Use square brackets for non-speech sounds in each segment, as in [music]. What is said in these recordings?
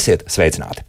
Esiet sveicināti!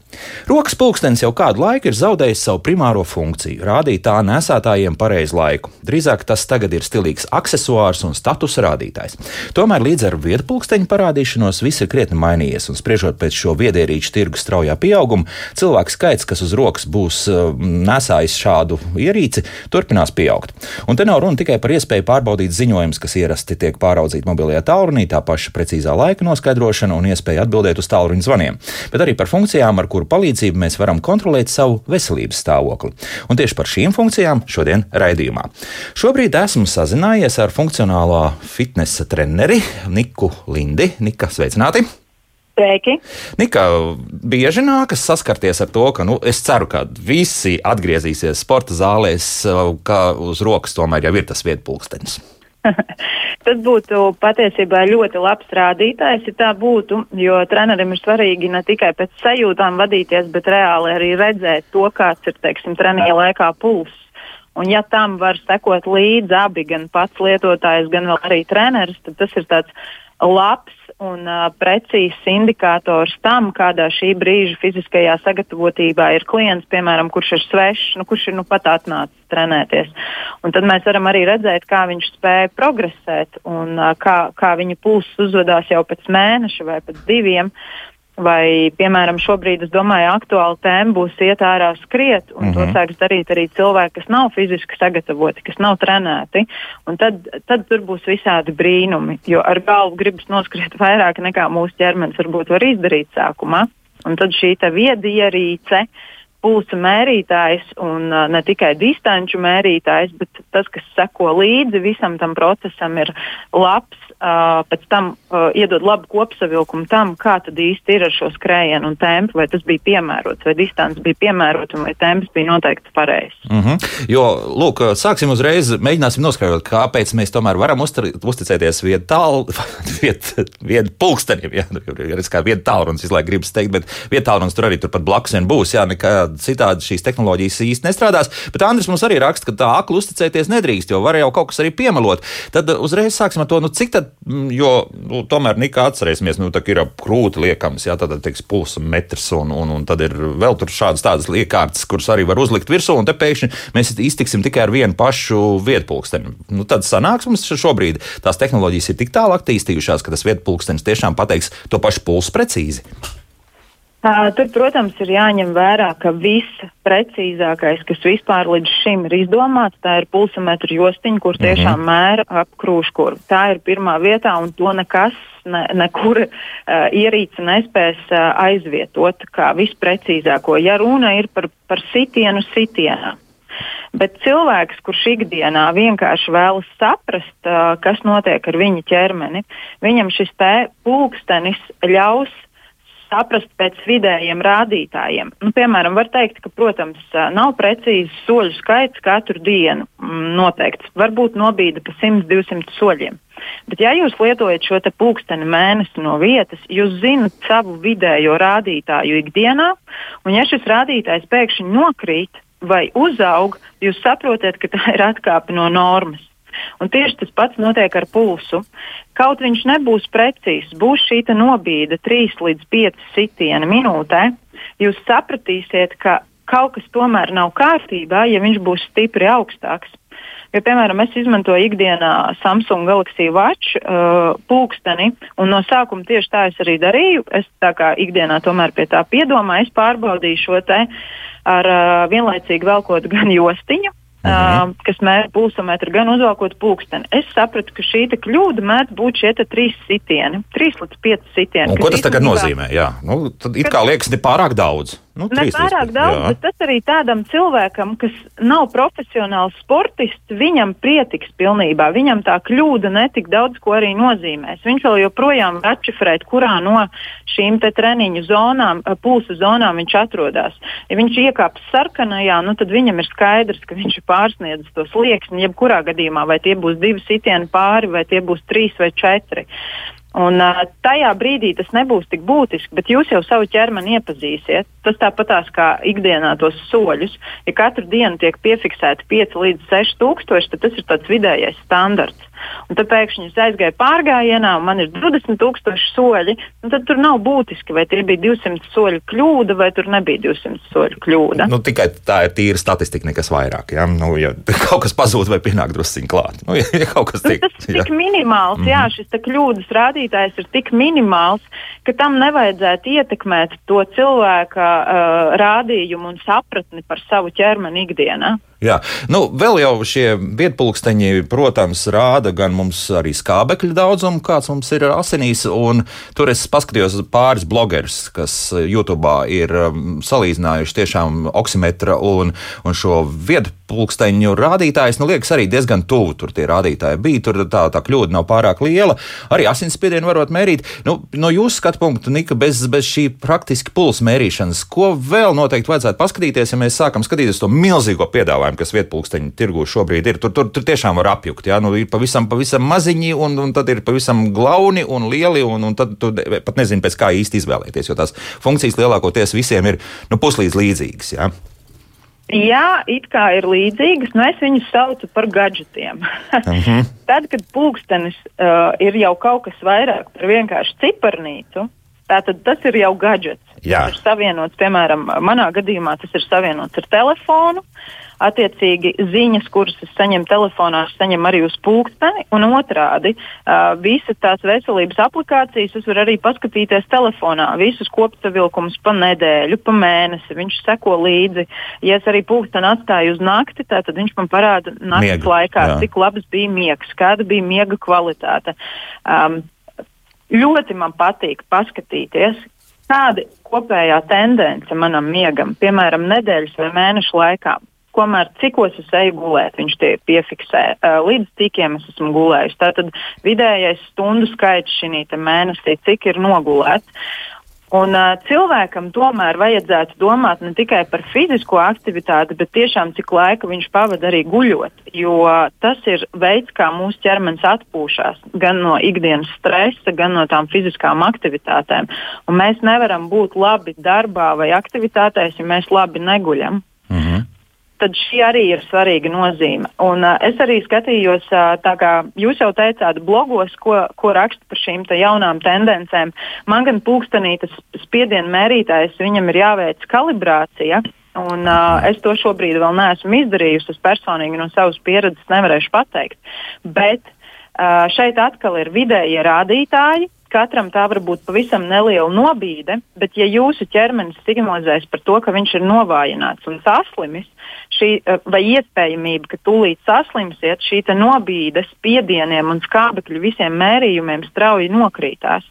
Rokas pulkstenis jau kādu laiku ir zaudējis savu primāro funkciju, rādīt tā nesētājiem pareizu laiku. Drīzāk tas tagad ir stilīgs accessoārs un status rādītājs. Tomēr līdz ar vietu pulksteņa parādīšanos viss ir krietni mainījies, un spriežot pēc šo viedierīču tirgus straujā pieauguma, cilvēku skaits, kas uz rokas būs uh, nesājis šādu ierīci, turpinās pieaugt. Un te nav runa tikai par iespēju pārbaudīt ziņojumus, kas ierasti tiek pāraudzīti mobilajā tālrunī, tā paša precīzā laika noskaidrošana un iespēja atbildēt uz tālruņa zvaniem, bet arī par funkcijām, ar kuru palīdzību mēs varam kontrolēt savu veselības stāvokli. Un tieši par šīm funkcijām šodien raidījumā. Šobrīd esmu sazinājies ar funkcionālā fitnesa treneri Niku Lindi. Nika, sveicināti! Sveiki! Nika, bieži nākas saskarties ar to, ka nu, es ceru, ka visi atgriezīsies sporta zālēs, ka uz rokas tomēr jau ir tas vietpulkstenis. [laughs] Tas būtu patiesībā ļoti labs rādītājs, ja tā būtu, jo trenerim ir svarīgi ne tikai pēc sajūtām vadīties, bet reāli arī redzēt to, kāds ir, teiksim, treniņa laikā pulss. Un ja tam var sekot līdzi abi, gan pats lietotājs, gan arī treneris, tad tas ir tāds labs un uh, precīzs indikators tam, kādā šī brīža fiziskajā sagatavotībā ir klients, piemēram, kurš ir svešs, nu, kurš ir nu pat atnācis trenēties. Un tad mēs varam arī redzēt, kā viņš spēja progresēt un uh, kā, kā viņa pulss uzvedās jau pēc mēneša vai pēc diviem. Vai, piemēram, šobrīd, es domāju, aktuāla tēma būs iet ārā skriet, un mm -hmm. to mhm. sāks darīt arī cilvēki, kas nav fiziski sagatavoti, kas nav trenēti. Tad, tad tur būs visādi brīnumi, jo ar galvu gribas noskriet [laughs] vairāk nekā mūsu ķermenis varbūt var izdarīt sākumā. Un tad šī vieda ierīce, pulsa mērītājs un uh, ne tikai distanču mērītājs, bet tas, kas seko līdzi visam tam procesam, ir labs uh, pēc tam uh, iedod labu kopsavilkumu tam, kā tad īsti ir ar šo skrējienu un tempu, vai tas bija piemērots, vai distance bija piemērota, vai temps bija noteikti pareizs. Mm -hmm. Jo, lūk, sāksim uzreiz, mēģināsim noskaidrot, kāpēc mēs tomēr varam uzticēties vietu tālu, [laughs] vietu viet pulkstenim, jā, ir kā vietu tālrunis, laiku gribas teikt, bet vietu tālrunis tur arī turpat blakus vien būs, jā, nekā citādi šīs tehnoloģijas īsti nestrādās, bet Andris mums arī raksta, ka tā akli uzticēties nedrīkst, jo var jau kaut kas arī piemelot. Tad uzreiz sāksim ar to, nu cik tad jo nu, tomēr nekā atcerēsimies, nu, ir krūti liekams, jā, tad teiks, pulsa metrs, un, un, un tad ir vēl tur šādas tādas liekārtas, kuras arī var uzlikt virsū, un te pēkšņi mēs iztiksim tikai ar vienu pašu vietpulksteni. Nu, tad sanāks mums šobrīd tās tehnoloģijas ir tik tālu attīstījušās, ka tas vietpulkstenis tiešām pateiks to pašu pulsu precīzi. Tur, protams, ir jāņem vērā, ka viss precīzākais, kas vispār līdz šim ir izdomāts, tā ir pulsometru jostiņa, kur tiešām mm -hmm. mēra ap krūškuru. Tā ir pirmā vietā, un to nekas, ne, nekur uh, ierīce nespēs uh, aizvietot kā visprecīzāko, ja runa ir par, par sitienu sitienā. Bet cilvēks, kurš ikdienā vienkārši vēlas saprast, uh, kas notiek ar viņa ķermeni, viņam šis pulkstenis ļaus saprast pēc vidējiem rādītājiem. Nu, piemēram, var teikt, ka, protams, nav precīzi soļu skaits katru dienu mm, noteikts. Varbūt nobīda pa 100-200 soļiem. Bet, ja jūs lietojat šo pulksteni mēnesi no vietas, jūs zinat savu vidējo rādītāju ikdienā, un ja šis rādītājs pēkšņi nokrīt vai uzaug, jūs saprotat, ka tā ir atkāpe no normas. Un tieši tas pats notiek ar pulsu. Kaut viņš nebūs precīzs, būs šī nobīde 3 līdz 5 sitieni minūtē, jūs sapratīsiet, ka kaut kas tomēr nav kārtībā, ja viņš būs stipri augstāks. Jo, piemēram, es izmantoju ikdienā Samsung Galaxy Watch uh, pulksteni, un no sākuma tieši tā es arī darīju. Es tā kā ikdienā tomēr pie tā piedomāju, es pārbaudīju šo te ar uh, vienlaicīgi velkot gan jostiņu, Uh, kas mēra pulsometru, gan uzvalkot pulksteni. Es sapratu, ka šī kļūda mēdz būt šie trīs sitieni, trīs līdz pieci sitieni. Un ko tas tagad nozīmē? Jā, nu, tad it kā liekas ne pārāk daudz. Nu, ne pārāk daudz, jā. bet tas arī tādam cilvēkam, kas nav profesionāls sportists, viņam prietiks pilnībā. Viņam tā kļūda netik daudz ko arī nozīmēs. Viņš vēl joprojām var atšifrēt, kurā no šīm treniņu zonām, eh, pulsa zonām viņš atrodas. Ja viņš iekāps sarkanajā, nu, tad viņam ir skaidrs, ka viņš ir pārsniedzis to slieksni, jebkurā gadījumā, vai tie būs divi sitieni pāri, vai tie būs trīs vai četri. Un, uh, tajā brīdī tas nebūs tik būtiski, bet jūs jau savu ķermeni iepazīsiet. Tas tāpatās kā ikdienā tos soļus. Ja katru dienu tiek piefiksēti 5 līdz 6 tūkstoši, tad tas ir tāds vidējais standarts. Un tad pēkšņi es aizgāju pārgājienā, un man ir 20,000 soļi. Tad tur nav būtiski, vai tie bija 200 soļu kļūda, vai tur nebija 200 soļu kļūda. Nu, tikai tā ir tīra statistika, nekas vairāk. Ja, nu, ja [laughs] kaut kas pazūd vai pienāk drusciņā klāt. Nu, ja, ja kaut kas nu, tiek, tas ir tik minimāls, mm -hmm. jā, šis kļūdas rādītājs ir tik minimāls, ka tam nevajadzētu ietekmēt to cilvēka uh, rādījumu un sapratni par savu ķermeni ikdienā. Jā, nu, vēl jau šie vietpulksteņi, protams, rāda gan mums arī skābekļa daudzumu, kāds mums ir asinīs. Tur es paskatījos pāris blogerus, kas YouTube ir um, salīdzinājuši tiešām oksimetra un, un šo vietpulksteņu rādītājus. Nu, liekas, arī diezgan tuvu tur tie rādītāji bija. Tur tā, tā kļūda nav pārāk liela. Arī asinsspiedienu varot mērīt. Nu, no jūsu skatu punkta, Nika, bez, bez šī praktiski pulsa mērīšanas, ko vēl noteikti vajadzētu paskatīties, ja mēs sākam skatīties to milzīgo piedāvājumu? Piedāvājumi, kas vietpulksteņu tirgu šobrīd ir, tur, tur, tur tiešām var apjukt. Ja? Nu, ir pavisam, pavisam maziņi, un, un tad ir pavisam glauni un lieli, un, un tad tu pat nezini, pēc kā īsti izvēlēties, jo tās funkcijas lielākoties visiem ir nu, puslīdz līdzīgas. Ja? Jā, it kā ir līdzīgas, nu es viņus saucu par gadgetiem. uh [laughs] mhm. -huh. Tad, kad pulkstenis uh, ir jau kaut kas vairāk par vienkārši ciparnīcu, tātad tas ir jau gadgets. Jā. Tas ir savienots, piemēram, manā gadījumā tas ir savienots ar telefonu. Attiecīgi, ziņas, kuras es saņemu telefonā, es saņemu arī uz pulksteni, un otrādi uh, visas tās veselības aplikācijas es varu arī paskatīties telefonā. Visus kopsavilkumus pa nedēļu, pa mēnesi. Viņš seko līdzi. Ja es arī pulksteni atstāju uz nakti, tad viņš man parāda naktas Miega, laikā, jā. cik labs bija miegs, kāda bija miega kvalitāte. Um, ļoti man patīk paskatīties, kāda kopējā tendence manam miegam, piemēram, nedēļas vai mēnešu laikā. Komēr cikos es eju gulēt, viņš tie piefiksē. Līdz cikiem es esmu gulējis. Tātad vidējais stundu skaits šī mēnesī, cik ir nogulēts. Un, uh, cilvēkam tomēr vajadzētu domāt ne tikai par fizisko aktivitāti, bet tiešām cik laika viņš pavada arī guļot. Jo uh, tas ir veids, kā mūsu ķermenis atpūšas gan no ikdienas stresa, gan no tām fiziskām aktivitātēm. Un mēs nevaram būt labi darbā vai aktivitātēs, ja mēs labi neguļam. Tad šī arī ir svarīga nozīme. Un, uh, es arī skatījos, uh, tā kā jūs jau teicāt, blogos, ko, ko raksta par šīm jaunām tendencēm. Man gan pulkstenī tas spiedienu mērītājs, viņam ir jāveic kalibrācija. Un, uh, es to šobrīd vēl neesmu izdarījusi. Es personīgi no savas pieredzes nevarēšu pateikt. Bet uh, šeit atkal ir vidējie rādītāji, Katram tā var būt pavisam neliela nobīde, bet ja jūsu ķermenis signalizēs par to, ka viņš ir novājināts un saslimis, šī, eh, vai iespējamība, ka tūlīt saslimsiet, šī nobīde spiedieniem un skābekļu visiem mērījumiem strauji nokrītās.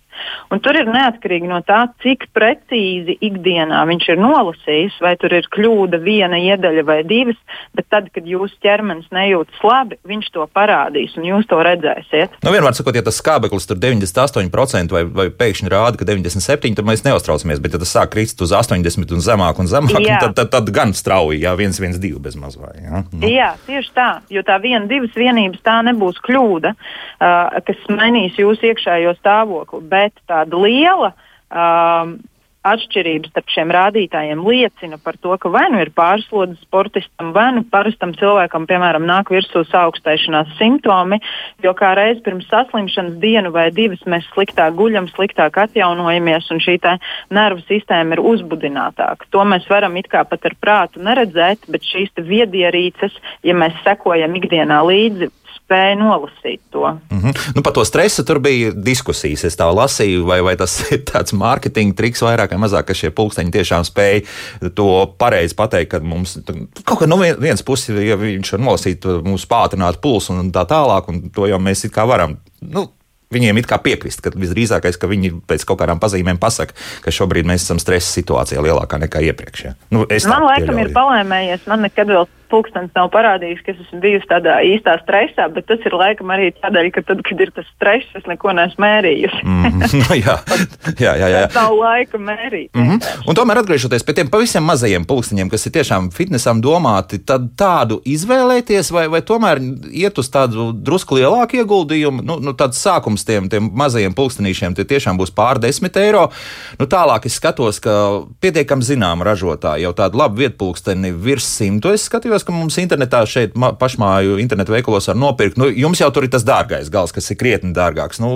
Un tur ir neatkarīgi no tā, cik precīzi ikdienā viņš ir nolasījis, vai tur ir kļūda viena iedaļa vai divas, bet tad, kad jūsu ķermenis nejūtas labi, viņš to parādīs un jūs to redzēsiet. Nu, vienmēr sakot, ja tas skābeklis tur 98% vai, vai pēkšņi rāda, ka 97%, tad mēs neuztraucamies, bet ja tas sāk krist uz 80 un zemāk un zemāk, jā. [laughs] tad, tad, tad gan strauji, jā, 112 bez mazvai. Jā? Nu. jā, tieši tā, jo tā viena, divas vienības tā nebūs kļūda, uh, kas mainīs jūsu iekšējo stāvokli. Bet bet tāda liela um, atšķirības starp šiem rādītājiem liecina par to, ka vai nu ir pārslodze sportistam, vai nu parastam cilvēkam, piemēram, nāk virsū augstēšanās simptomi, jo kā reiz pirms saslimšanas dienu vai divas mēs sliktāk guļam, sliktāk atjaunojamies un šī nervu sistēma ir uzbudinātāka. To mēs varam it kā pat ar prātu neredzēt, bet šīs viedierīces, ja mēs sekojam ikdienā līdzi, spēja nolasīt to. Mm -hmm. nu, par to stresu tur bija diskusijas. Es tā lasīju, vai, vai tas [laughs] ir tāds mārketinga triks vairāk vai mazāk, ka šie pulksteņi tiešām spēja to pareizi pateikt, ka mums kaut kā no vienas puses, ja viņš var nolasīt, mums pātrināt pulsu un tā tālāk, un to jau mēs it kā varam. Nu, Viņiem ir kā piekrist, ka visdrīzākais, ka viņi pēc kaut kādām pazīmēm pasaka, ka šobrīd mēs esam stresa situācijā lielākā nekā iepriekš. Ja? Nu, man laikam pieļauju. ir palēmējies, man nekad vēl pulkstenis nav parādījis, ka es esmu bijusi tādā īstā stresā, bet tas ir laikam arī tādēļ, ka tad, kad ir tas stress, es neko neesmu mērījusi. mm, [laughs] [laughs] jā, jā, jā. jā. nav laika mērīt. Mm -hmm. Un tomēr atgriežoties pie tiem pavisam mazajiem pulksteņiem, kas ir tiešām fitnesam domāti, tad tādu izvēlēties vai, vai tomēr iet uz tādu drusku lielāku ieguldījumu. Nu, nu, tāds sākums tiem, tiem mazajiem pulkstenīšiem tie tiešām būs pār desmit eiro. Nu, tālāk es skatos, ka pietiekami zinām ražotāji jau tādu labu vietpulksteni virs simtu. Es skatījos, ka mums internetā šeit pašmāju internetu veikalos var nopirkt. Nu, jums jau tur ir tas dārgais gals, kas ir krietni dārgāks. Nu,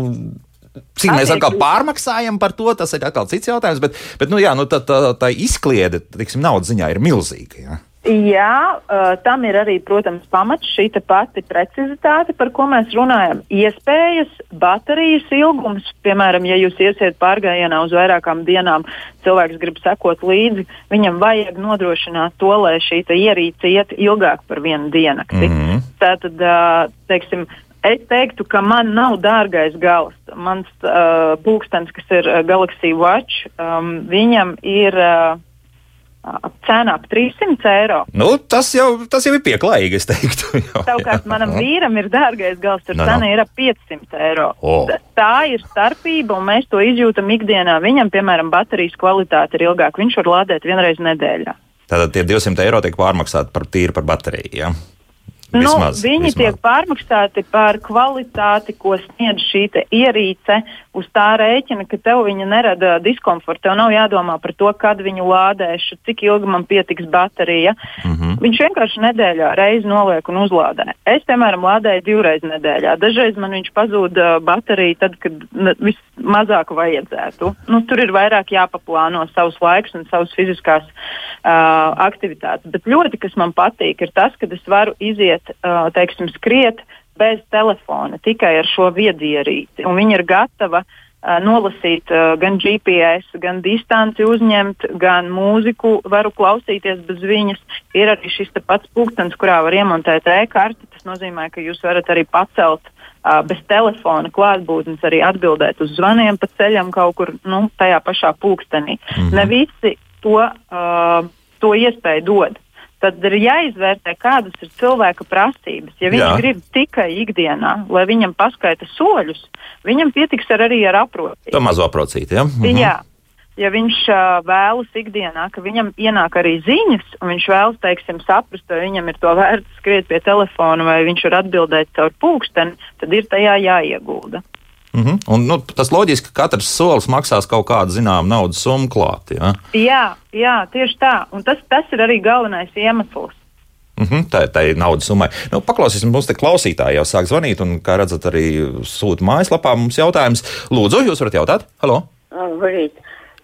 Cik mēs atkal pārmaksājam par to, tas ir atkal cits jautājums. Bet, bet nu, jā, nu, tā, tā, tā izkliede, tiksim, naudas ziņā ir milzīga. Jā. Jā, uh, tam ir arī, protams, pamats šī pati precizitāte, par ko mēs runājam. Iespējas, baterijas ilgums, piemēram, ja jūs iesiet pārgājienā uz vairākām dienām, cilvēks grib sekot līdzi, viņam vajag nodrošināt to, lai šī ierīce iet ilgāk par vienu diennakti. Mm -hmm. Tātad, uh, teiksim, Es teiktu, ka man nav dārgais gals. Mans uh, pulkstenis, kas ir uh, Galaxy Watch, um, viņam ir uh, cena ap 300 eiro. Nu, tas, jau, tas jau ir pieklājīgi, es teiktu. [laughs] Savukārt manam vīram ir dārgais gals, tur no, cena no. ir ap 500 eiro. Oh. Tā ir starpība, un mēs to izjūtam ikdienā. Viņam, piemēram, baterijas kvalitāte ir ilgāka. Viņš var lādēt vienreiz nedēļā. Tātad tie 200 eiro tiek pārmaksāti par tīru par bateriju. Ja? Nu, vismaz, nu, viņi vismaz. tiek pārmaksāti par kvalitāti, ko sniedz šī ierīce, uz tā rēķina, ka tev viņa nerada diskomfortu. Tev nav jādomā par to, kad viņu lādēšu, cik ilgi man pietiks baterija. Mm -hmm. Viņš vienkārši nedēļā reizi noliek un uzlādē. Es, piemēram, lādēju divreiz nedēļā. Dažreiz man viņš pazūd bateriju tad, kad vismazāk vajadzētu. Nu, tur ir vairāk jāpaplāno savus laikus un savas fiziskās uh, aktivitātes. Bet ļoti, kas man patīk, ir tas, ka es varu iziet uh, teiksim, skriet bez telefona, tikai ar šo viedierīci. Un viņa ir gatava nolasīt gan GPS, gan distanci uzņemt, gan mūziku varu klausīties bez viņas. Ir arī šis pats pulkstenis, kurā var iemontēt e-karti. Tas nozīmē, ka jūs varat arī pacelt bez telefona klātbūtnes, arī atbildēt uz zvaniem pa ceļam kaut kur nu, tajā pašā pulkstenī. Mm -hmm. Ne visi to, uh, to iespēju dod tad ir jāizvērtē, kādas ir cilvēka prasības. Ja viņš Jā. grib tikai ikdienā, lai viņam paskaita soļus, viņam pietiks ar arī ar aprocīti. Tā mazo aprocīti, ja? Mhm. Jā. Ja viņš uh, vēlas ikdienā, ka viņam ienāk arī ziņas, un viņš vēlas, teiksim, saprast, vai viņam ir to vērts skriet pie telefona, vai viņš var atbildēt caur pulksteni, tad ir tajā jāiegulda. Mm -hmm. Un, nu, tas loģiski, ka katrs solis maksās kaut kādu zināmu naudas summu klāt. Ja? Jā, jā, tieši tā. Un tas, tas ir arī galvenais iemesls. Mm -hmm, tā, tā ir naudas summa. Nu, paklausīsim, mums te klausītāji jau sāk zvanīt, un, kā redzat, arī sūta mājaslapā mums jautājums. Lūdzu, jūs varat jautāt? Halo! Labrīt!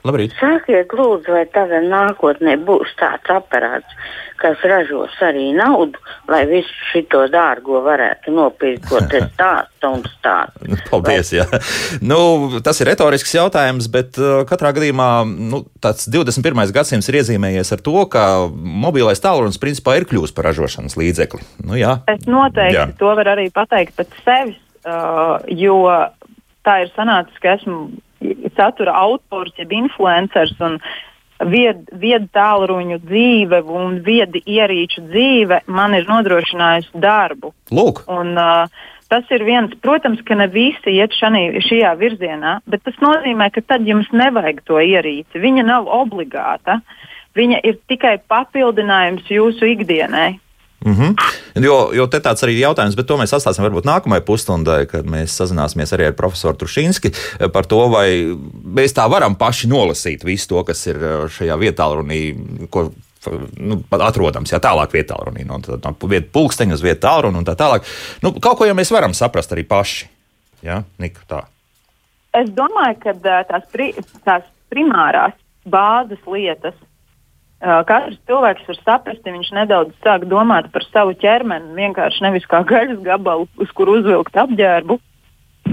Labrīt. Sakiet, lūdzu, vai tagad nākotnē būs tāds aparāts, kas ražos arī naudu, lai visu šo dārgo varētu nopirkt, ko te [laughs] stāsta un stāsta. Paldies! Vai... Nu, tas ir retorisks jautājums, bet uh, katrā gadījumā nu, tāds 21. gadsimts ir iezīmējies ar to, ka mobilais tālrunis principā ir kļuvis par ražošanas līdzekli. Nu, jā. es noteikti jā. to varu arī pateikt pēc sevis, uh, jo tā ir sanācis, ka esmu satura autors, jeb influenceris un viedu vied tālruņu dzīve un viedi ierīču dzīve man ir nodrošinājusi darbu. Lūk. Un, uh, Tas ir viens, protams, ka ne visi iet šanī, šajā virzienā, bet tas nozīmē, ka tad jums nevajag to ierīci. Viņa nav obligāta. Viņa ir tikai papildinājums jūsu ikdienai. Mm -hmm. jo, jo te tāds arī jautājums, bet to mēs atstāsim varbūt nākamajai pusstundai, kad mēs sazināsimies arī ar profesoru Trušinski par to, vai mēs tā varam paši nolasīt visu to, kas ir uh, šajā vietā runī, ko nu, atrodams, jā, tālāk vietā runī, no, no vietas pulksteņa uz vietu tālruni un tā tālāk. Nu, kaut ko jau mēs varam saprast arī paši. Jā, Nika, tā. Es domāju, ka uh, tās, pri, tās primārās bāzes lietas Katrs cilvēks var saprast, ja viņš nedaudz sāk domāt par savu ķermeni, vienkārši nevis kā gaļas gabalu, uz kuru uzvilkt apģērbu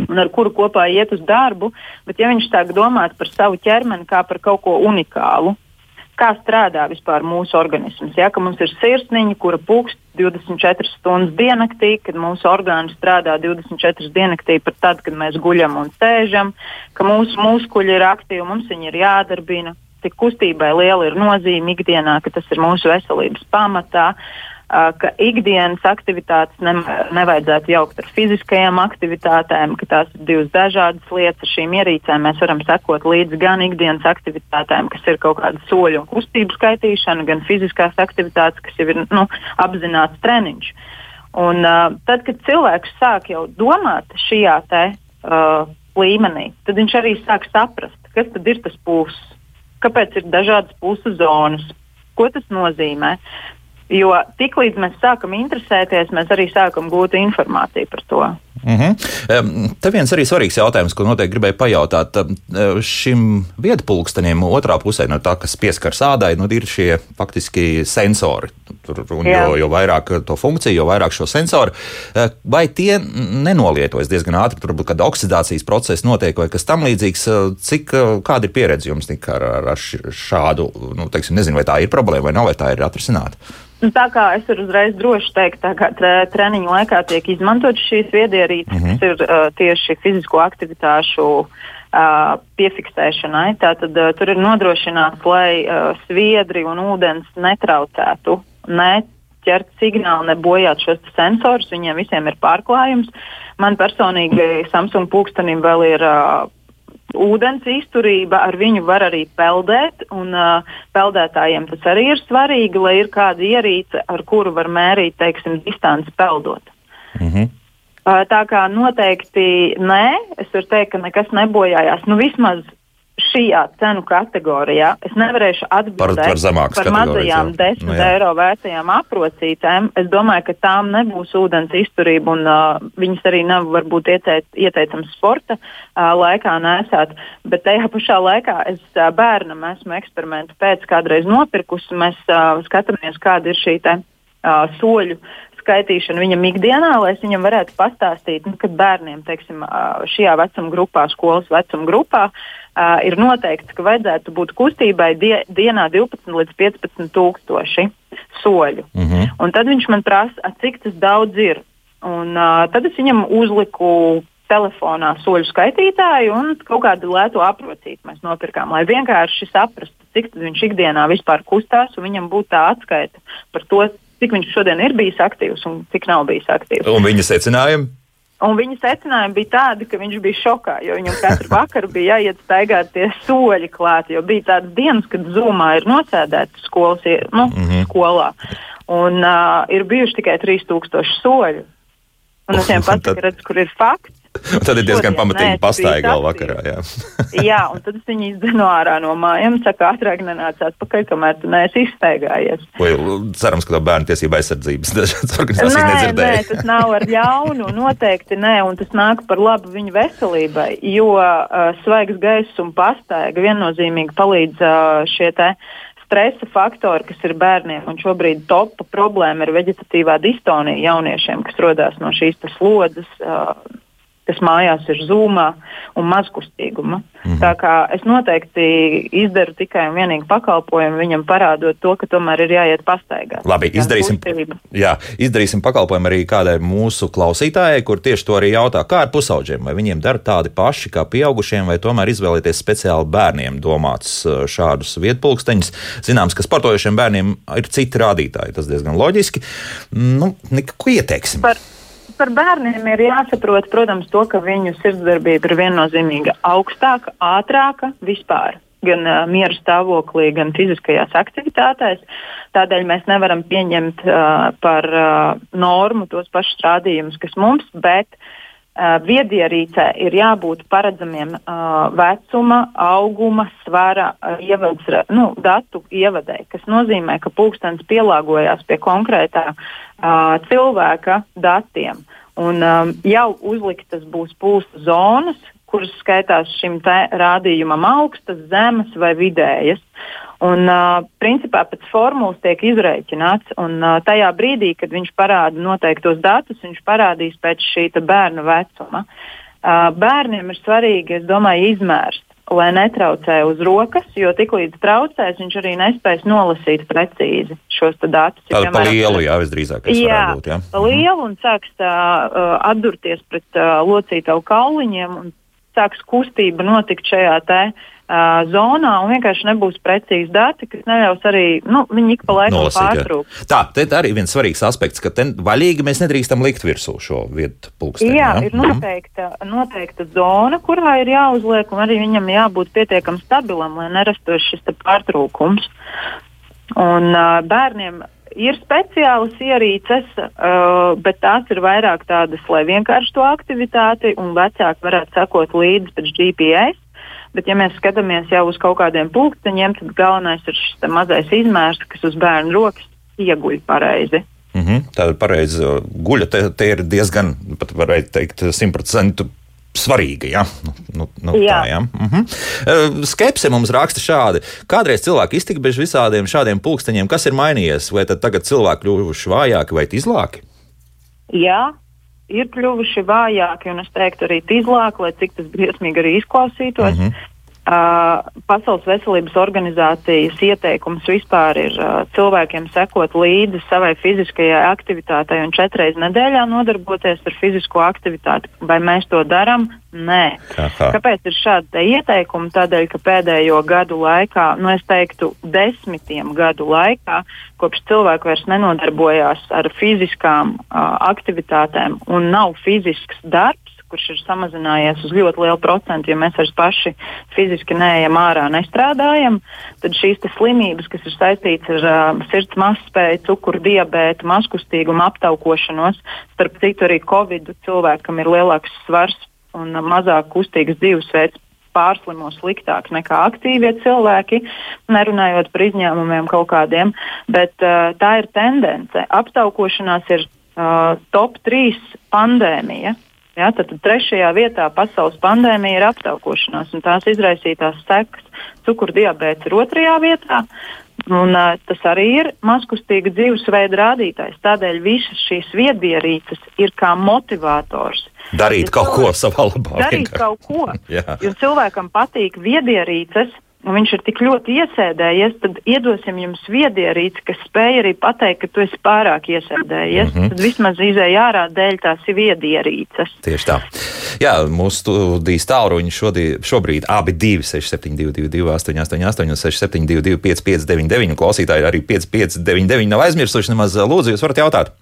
un ar kuru kopā iet uz darbu, bet ja viņš sāk domāt par savu ķermeni kā par kaut ko unikālu, kā strādā vispār mūsu organisms. Ja, mums ir sirsniņa, kura pūkst 24 stundas diennaktī, kad mūsu orgāni strādā 24 diennaktī pat tad, kad mēs guļam un sēžam, ka mūsu muskuļi ir aktīvi, mums viņi ir jādarbina cik kustībai liela ir nozīme ikdienā, ka tas ir mūsu veselības pamatā. ka ikdienas aktivitātes ne, nevajadzētu jaukt ar fiziskajām aktivitātēm, ka tās ir divas dažādas lietas. Ar šīm ierīcēm mēs varam sekot līdzi gan ikdienas aktivitātēm, kas ir kaut kāda soļu un kustību skaitīšana, gan fiziskās aktivitātes, kas jau ir nu, apzināts treniņš. Un, uh, tad, kad cilvēks sāk jau domāt šajā te, uh, līmenī, tad viņš arī sāk saprast, kas ir tas pulss, kāpēc ir dažādas pulsa zonas, ko tas nozīmē. Jo tiklīdz mēs sākam interesēties, mēs arī sākam gūt informāciju par to. Mm -hmm. Te viens arī svarīgs jautājums, ko noteikti gribēju pajautāt. Šim vietpulkstenim otrā pusē, no tā, kas pieskars ādai, nu, ir šie faktiski sensori. Tur, jo, jo vairāk to funkciju, jo vairāk šo sensoru, vai tie nenolietojas diezgan ātri, tur varbūt kāda oksidācijas procesa notiek vai kas tam līdzīgs. Cik, kāda ir pieredze jums ar, ar šādu, nu, teiksim, nezinu, vai tā ir problēma vai nav, vai tā ir atrisināta? Nu, tā kā es varu uzreiz droši teikt, ka tre, treniņu laikā tiek izmantotas šīs viedierīces, mm -hmm. kas ir uh, tieši fizisko aktivitāšu uh, piefiksēšanai. Tātad uh, tur ir nodrošināts, lai uh, sviedri un ūdens netraucētu, ne ķert signālu, ne bojāt šos sensorus. Viņiem visiem ir pārklājums. Man personīgi Samsung pulkstenim vēl ir uh, ūdens izturība, ar viņu var arī peldēt, un uh, peldētājiem tas arī ir svarīgi, lai ir kāda ierīce, ar kuru var mērīt, teiksim, distanci peldot. Mm -hmm. uh, tā kā noteikti nē, es varu teikt, ka nekas nebojājās. Nu, vismaz šajā cenu kategorijā es nevarēšu atbildēt par, par, par mazajām 10 nu, jā. eiro vērtajām aprocītēm. Es domāju, ka tām nebūs ūdens izturība un uh, viņas arī nav varbūt ieteic, ieteicams sporta uh, laikā nesāt. Bet tajā pašā laikā es uh, bērnam esmu eksperimentu pēc kādreiz nopirkusi. Mēs uh, skatāmies, kāda ir šī te, uh, soļu skaitīšanu viņam ikdienā, lai es viņam varētu pastāstīt, nu, kad bērniem, teiksim, šajā vecuma grupā, skolas vecuma grupā, uh, ir noteikts, ka vajadzētu būt kustībai die, dienā 12 līdz 15 tūkstoši soļu. Mm -hmm. Un tad viņš man prasa, cik tas daudz ir. Un, uh, tad es viņam uzliku telefonā soļu skaitītāju un kaut kādu lētu aprocīti mēs nopirkām, lai vienkārši saprastu, cik viņš ikdienā vispār kustās un viņam būtu tā atskaita par to, cik viņš šodien ir bijis aktīvs un cik nav bijis aktīvs. Un viņa secinājumi? Un viņa secinājumi bija tādi, ka viņš bija šokā, jo viņam katru vakaru bija jāiet staigāt tie soļi klāt, jo bija tādas dienas, kad zumā ir nosēdēts skolas, nu, mm -hmm. skolā. Un uh, ir bijuši tikai 3000 soļi. Un es viņiem pasaku, redz, kur ir fakts. Un tad ir diezgan pamatīgi pastaigā vakarā. Jā. [laughs] jā, un tad es viņu izdenu ārā no mājām, saka, ātrāk nenāc atpakaļ, kamēr tu neesi izstaigājies. Vai cerams, ka to bērnu tiesība aizsardzības dažādas organizācijas nē, nedzirdēja? Nē, tas nav ar ļaunu, noteikti nē, un tas nāk par labu viņu veselībai, jo uh, svaigs gaiss un pastaiga viennozīmīgi palīdz uh, šie te stresa faktori, kas ir bērniem, un šobrīd topa problēma ir veģetatīvā distonija jauniešiem, kas rodas no šīs slodzes. Uh, kas mājās ir zūmā un mazkustīguma. Mm -hmm. Tā kā es noteikti izdaru tikai un vienīgi pakalpojumu viņam parādot to, ka tomēr ir jāiet pastaigāt. Labi, izdarīsim, jā, izdarīsim pakalpojumu arī kādai mūsu klausītājai, kur tieši to arī jautā, kā ar pusauģiem, vai viņiem dara tādi paši kā pieaugušiem, vai tomēr izvēlēties speciāli bērniem domāts šādus vietpulksteņus. Zināms, ka sportojošiem bērniem ir citi rādītāji, tas diezgan loģiski. Nu, ko ieteiksim? Par par bērniem ir jāsaprot, protams, to, ka viņu sirdsdarbība ir viennozīmīgi augstāka, ātrāka vispār. Gan uh, miera stāvoklī, gan fiziskajās aktivitātēs. Tādēļ mēs nevaram pieņemt uh, par uh, normu tos pašus rādījumus, kas mums, bet viedierīcē ir jābūt paredzamiem uh, vecuma, auguma, svara, uh, ievads, nu, datu ievadē, kas nozīmē, ka pulkstenis pielāgojās pie konkrētā uh, cilvēka datiem. Un, um, jau uzliktas būs pulsa zonas, kuras skaitās šim rādījumam augstas, zemes vai vidējas. Un, uh, principā pēc formulas tiek izreikināts, un uh, tajā brīdī, kad viņš parāda noteiktos datus, viņš parādīs pēc šī bērna vecuma. Uh, bērniem ir svarīgi, es domāju, izmērst, lai netraucē uz rokas, jo tiklīdz traucēs, viņš arī nespēs nolasīt precīzi šos datus. Tādu pa lielu, jā, visdrīzāk. Jā, būt, jā. pa lielu un sāks tā, uh, atdurties pret uh, locītavu kauliņiem un sāks kustība notikt šajā uh, zonā un vienkārši nebūs precīzi dati, kas neļaus arī nu, viņi ik pa laikam pārtrūkt. Tā, te arī viens svarīgs aspekts, ka te vaļīgi mēs nedrīkstam likt virsū šo vietu pulksteni. Jā, jā? ir mhm. noteikta, noteikta zona, kurā ir jāuzliek, un arī viņam jābūt pietiekami stabilam, lai nerastos šis pārtrūkums. Un uh, bērniem ir speciālas ierīces, uh, bet tās ir vairāk tādas, lai vienkārši to aktivitāti un vecāki varētu sekot līdzi pēc GPS. Bet, ja mēs skatāmies jau uz kaut kādiem pulksteņiem, tad galvenais ir šis mazais izmērs, kas uz bērnu rokas ieguļ pareizi. Mm -hmm, tā ir pareizi. Guļa te, te ir diezgan, pat varētu teikt, simtprocentu svarīga. Ja? Nu, nu, nu, jā. Tā, ja? uh -huh. Skepse mums raksta šādi. Kādreiz cilvēki iztika bez visādiem šādiem pulksteņiem, kas ir mainījies, vai tagad cilvēki kļuvuši vājāki vai izlāki? Jā, ir kļuvuši vājāki, un es teiktu arī izlāki, lai cik tas briesmīgi arī izklausītos. Uh mhm. Uh, Pasaules veselības organizācijas ieteikums vispār ir uh, cilvēkiem sekot līdzi savai fiziskajai aktivitātei un četreiz nedēļā nodarboties ar fizisko aktivitāti. Vai mēs to darām? Nē. Aha. Kāpēc ir šādi ieteikumi? Tādēļ, ka pēdējo gadu laikā, nu es teiktu, desmitiem gadu laikā, kopš cilvēki vairs nenodarbojās ar fiziskām uh, aktivitātēm un nav fizisks darbs, kurš ir samazinājies uz ļoti lielu procentu, ja mēs vairs paši fiziski neejam ārā, nestrādājam, tad šīs slimības, kas ir saistītas ar uh, sirds mazspēju, cukuru diabētu, mazkustīgumu, aptaukošanos, starp citu arī Covid cilvēkam ir lielāks svars un uh, mazāk kustīgs dzīvesveids pārslimo sliktāk nekā aktīvie cilvēki, nerunājot par izņēmumiem kaut kādiem, bet uh, tā ir tendence. Aptaukošanās ir uh, top 3 pandēmija. Ja, tad trešajā vietā pasaules pandēmija ir aptaukošanās, un tās izraisītās sekas. Cukurdiabēts ir otrajā vietā, un uh, tas arī ir mazkustīga dzīvesveida rādītājs. Tādēļ visas šīs viedierīces ir kā motivators. Darīt ja kaut ko savā labā. Darīt vienkār. kaut ko. [laughs] jo cilvēkam patīk viedierīces, un viņš ir tik ļoti iesēdējies, tad iedosim jums viedierīci, kas spēj arī pateikt, ka tu esi pārāk iesēdējies. Mm -hmm. Tad vismaz izēja ārā dēļ tās ir viedierīces. Tieši tā. Jā, mūsu studijas tālruņi šobrīd abi 6722, 888, 672, 559, klausītāji arī 5599 nav aizmirsuši nemaz. Lūdzu, jūs varat jautāt.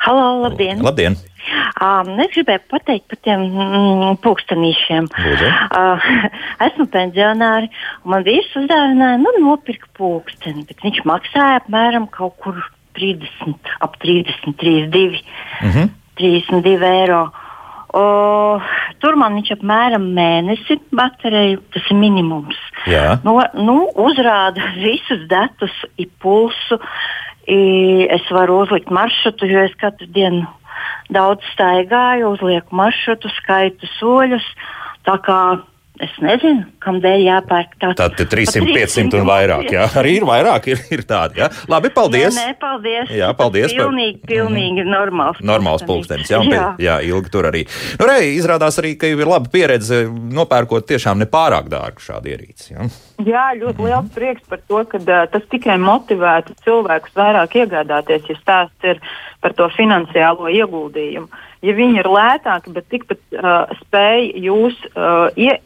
Halo, labdien! labdien. Um, es gribēju pateikt par tiem mm, pūkstenīšiem. Uh, [laughs] esmu pensionāri, un man vīrs uzdāvināja, nu, nopirkt pūksteni, bet viņš maksāja apmēram kaut kur 30, ap 30, 32, mm -hmm. 32 eiro. O, tur man viņš apmēram mēnesi bateriju, tas ir minimums. Jā. Nu, nu, uzrāda [laughs] visus datus, ir pulsu. I, es varu uzlikt maršrutu, jo es katru dienu daudz staigāju, uzlieku maršrutu, skaitu soļus. Tā kā Es nezinu, kādēļ jāpērk tāds. Tad 300, 500 un vairāk. Jā, arī ir vairāk, ir, ir tādi. Jā. Labi, paldies. Nē, nē paldies. Jā, paldies. Pilnīgi, par... pilnīgi mm. normāls. Normāls pulkstenis. Jā, jā. jā, ilgi tur arī. Nu, rei, izrādās arī, ka ir laba pieredze nopērkot tiešām nepārāk dārgu šādu ierīci. Jā. Jā, ļoti mm liels prieks par to, ka uh, tas tikai motivētu cilvēkus vairāk iegādāties, ja stāsts ir par to finansiālo ieguldījumu. Ja viņi ir lētāki, bet tikpat uh, spēj jūs uh, ie,